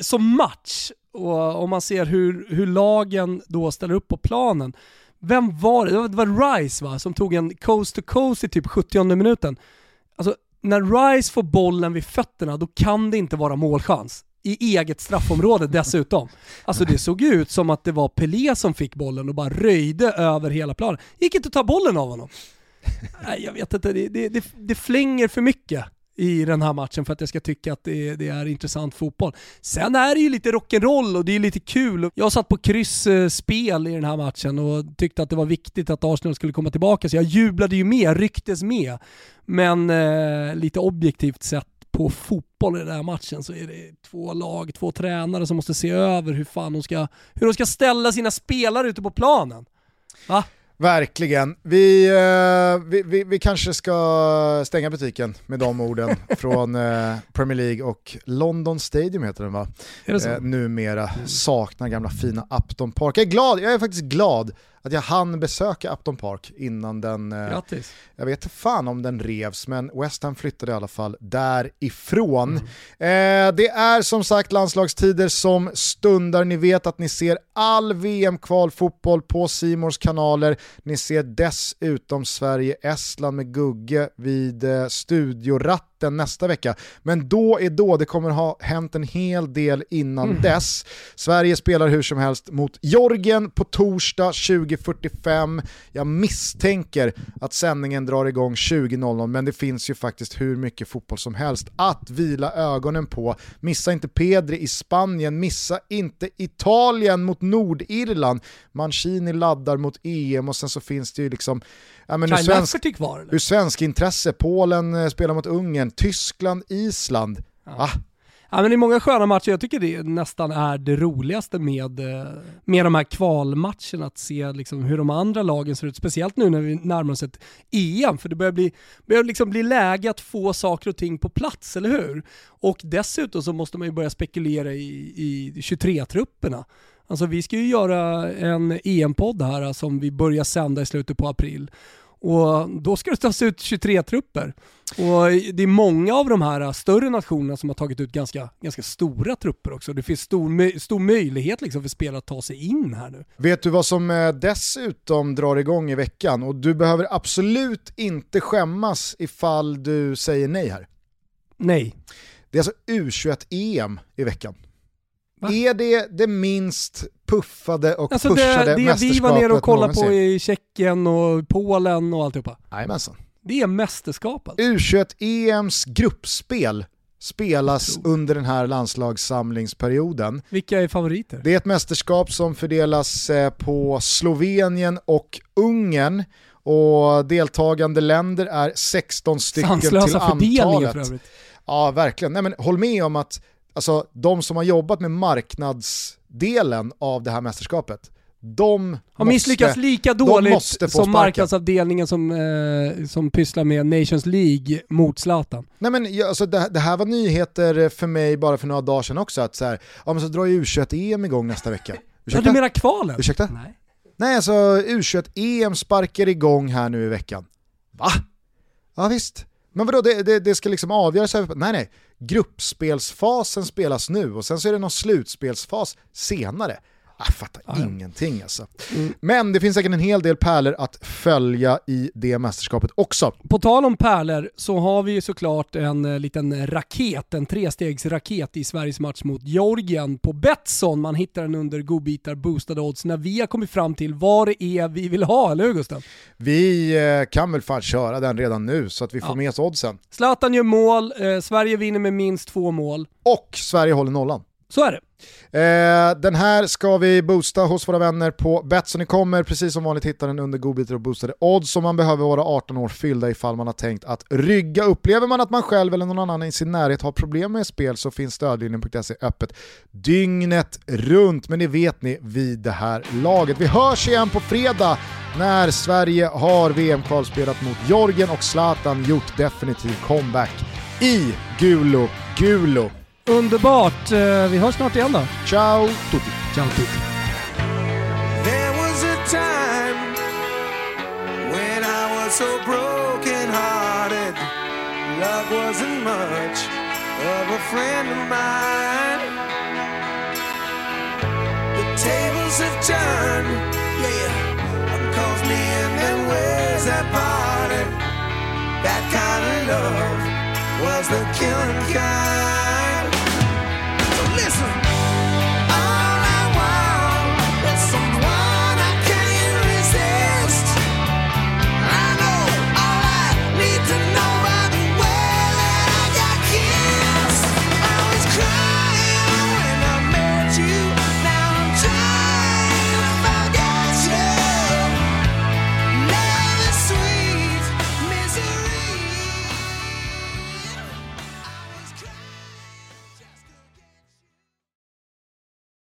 som match, och om man ser hur, hur lagen då ställer upp på planen, vem var det? Det var Rice va, som tog en coast to coast i typ 70 minuten. Alltså, när Rice får bollen vid fötterna, då kan det inte vara målchans. I eget straffområde dessutom. Alltså det såg ut som att det var Pelé som fick bollen och bara röjde över hela planen. Gick inte att ta bollen av honom. Nej, jag vet inte, det, det, det, det flänger för mycket i den här matchen för att jag ska tycka att det, det, är intressant fotboll. Sen är det ju lite rock'n'roll och det är lite kul. Jag satt på kryssspel i den här matchen och tyckte att det var viktigt att Arsenal skulle komma tillbaka så jag jublade ju med, rycktes med. Men eh, lite objektivt sett på fotboll i den här matchen så är det två lag, två tränare som måste se över hur fan de ska, hur de ska ställa sina spelare ute på planen. Va? Verkligen. Vi, eh, vi, vi, vi, kanske ska stänga butiken med de orden från eh, Premier League och London Stadium heter den va? Är det så? Eh, numera saknar gamla fina Upton Park. Jag är glad, jag är faktiskt glad att jag hann besöka Upton Park innan den, eh, Grattis. jag vet inte fan om den revs, men West Ham flyttade i alla fall därifrån. Mm. Eh, det är som sagt landslagstider som stundar, ni vet att ni ser all VM-kvalfotboll på Simors kanaler, ni ser dessutom Sverige-Estland med Gugge vid eh, studioratt mitten nästa vecka. Men då är då, det kommer ha hänt en hel del innan mm. dess. Sverige spelar hur som helst mot Jorgen på torsdag 20.45. Jag misstänker att sändningen drar igång 20.00 men det finns ju faktiskt hur mycket fotboll som helst att vila ögonen på. Missa inte Pedri i Spanien, missa inte Italien mot Nordirland. Mancini laddar mot EM och sen så finns det ju liksom ja, men ur, svensk, kvar, eller? ur svensk intresse, Polen eh, spelar mot Ungern, Tyskland, Island. Ja. Ah. Ja, men det är många sköna matcher, jag tycker det nästan är det roligaste med, eh, med de här kvalmatcherna, att se liksom hur de andra lagen ser ut, speciellt nu när vi närmar oss ett EM, för det börjar bli, börjar liksom bli läge att få saker och ting på plats, eller hur? Och dessutom så måste man ju börja spekulera i, i 23-trupperna. Alltså vi ska ju göra en EM-podd här som vi börjar sända i slutet på april. Och då ska det tas ut 23 trupper. Och det är många av de här större nationerna som har tagit ut ganska, ganska stora trupper också. Det finns stor, stor möjlighet liksom för spelare att ta sig in här nu. Vet du vad som eh, dessutom drar igång i veckan? Och du behöver absolut inte skämmas ifall du säger nej här. Nej. Det är alltså U21-EM i veckan. Va? Är det det minst puffade och alltså pushade det, det mästerskapet vi var nere och kollade på i Tjeckien och Polen och alltihopa? Jajamensan. Det är mästerskapet. U21-EMs gruppspel spelas under den här landslagssamlingsperioden. Vilka är favoriter? Det är ett mästerskap som fördelas eh, på Slovenien och Ungern och deltagande länder är 16 stycken Sanslösa till antalet. för övrigt. Ja, verkligen. Nej, men håll med om att alltså, de som har jobbat med marknadsdelen av det här mästerskapet, de har misslyckats lika dåligt som sparken. marknadsavdelningen som, eh, som pysslar med Nations League mot Zlatan. Nej men alltså, det, det, här var nyheter för mig bara för några dagar sedan också, att så, här, ja, men så drar ju U21-EM igång nästa vecka. Ursäkta? Ja, du menar kvalen? Ursäkta? Nej. Nej alltså U21-EM sparkar igång här nu i veckan. Va? Ja visst. Men vadå, det, det, det ska liksom avgöras över... Nej nej, gruppspelsfasen spelas nu och sen så är det någon slutspelsfas senare. Jag fattar ja, ingenting alltså. Mm. Men det finns säkert en hel del pärlor att följa i det mästerskapet också. På tal om pärlor så har vi ju såklart en eh, liten raket, en trestegsraket i Sveriges match mot Georgien på Betsson. Man hittar den under godbitar boostade odds när vi har kommit fram till vad det är vi vill ha, eller hur Gustav? Vi eh, kan väl fan köra den redan nu så att vi får ja. med oss oddsen. Zlatan gör mål, eh, Sverige vinner med minst två mål. Och Sverige håller nollan. Så är det. Eh, den här ska vi boosta hos våra vänner på Betsson. Ni kommer precis som vanligt hitta den under godbitar och boostade odds som man behöver vara 18 år fyllda ifall man har tänkt att rygga. Upplever man att man själv eller någon annan i sin närhet har problem med spel så finns stödlinjen.se öppet dygnet runt. Men det vet ni vid det här laget. Vi hörs igen på fredag när Sverige har VM-kvalspelat mot Jorgen och Zlatan gjort definitiv comeback i Gulo Gulo. Underbart. Eh, vi hörs snart igen då. Ciao tutti. Ciao tutti. There was a time when I was so broken hearted Love wasn't much of a friend of mine The tables have turned, yeah Cause me and them ways have parted That kind of love was the killing kind Listen.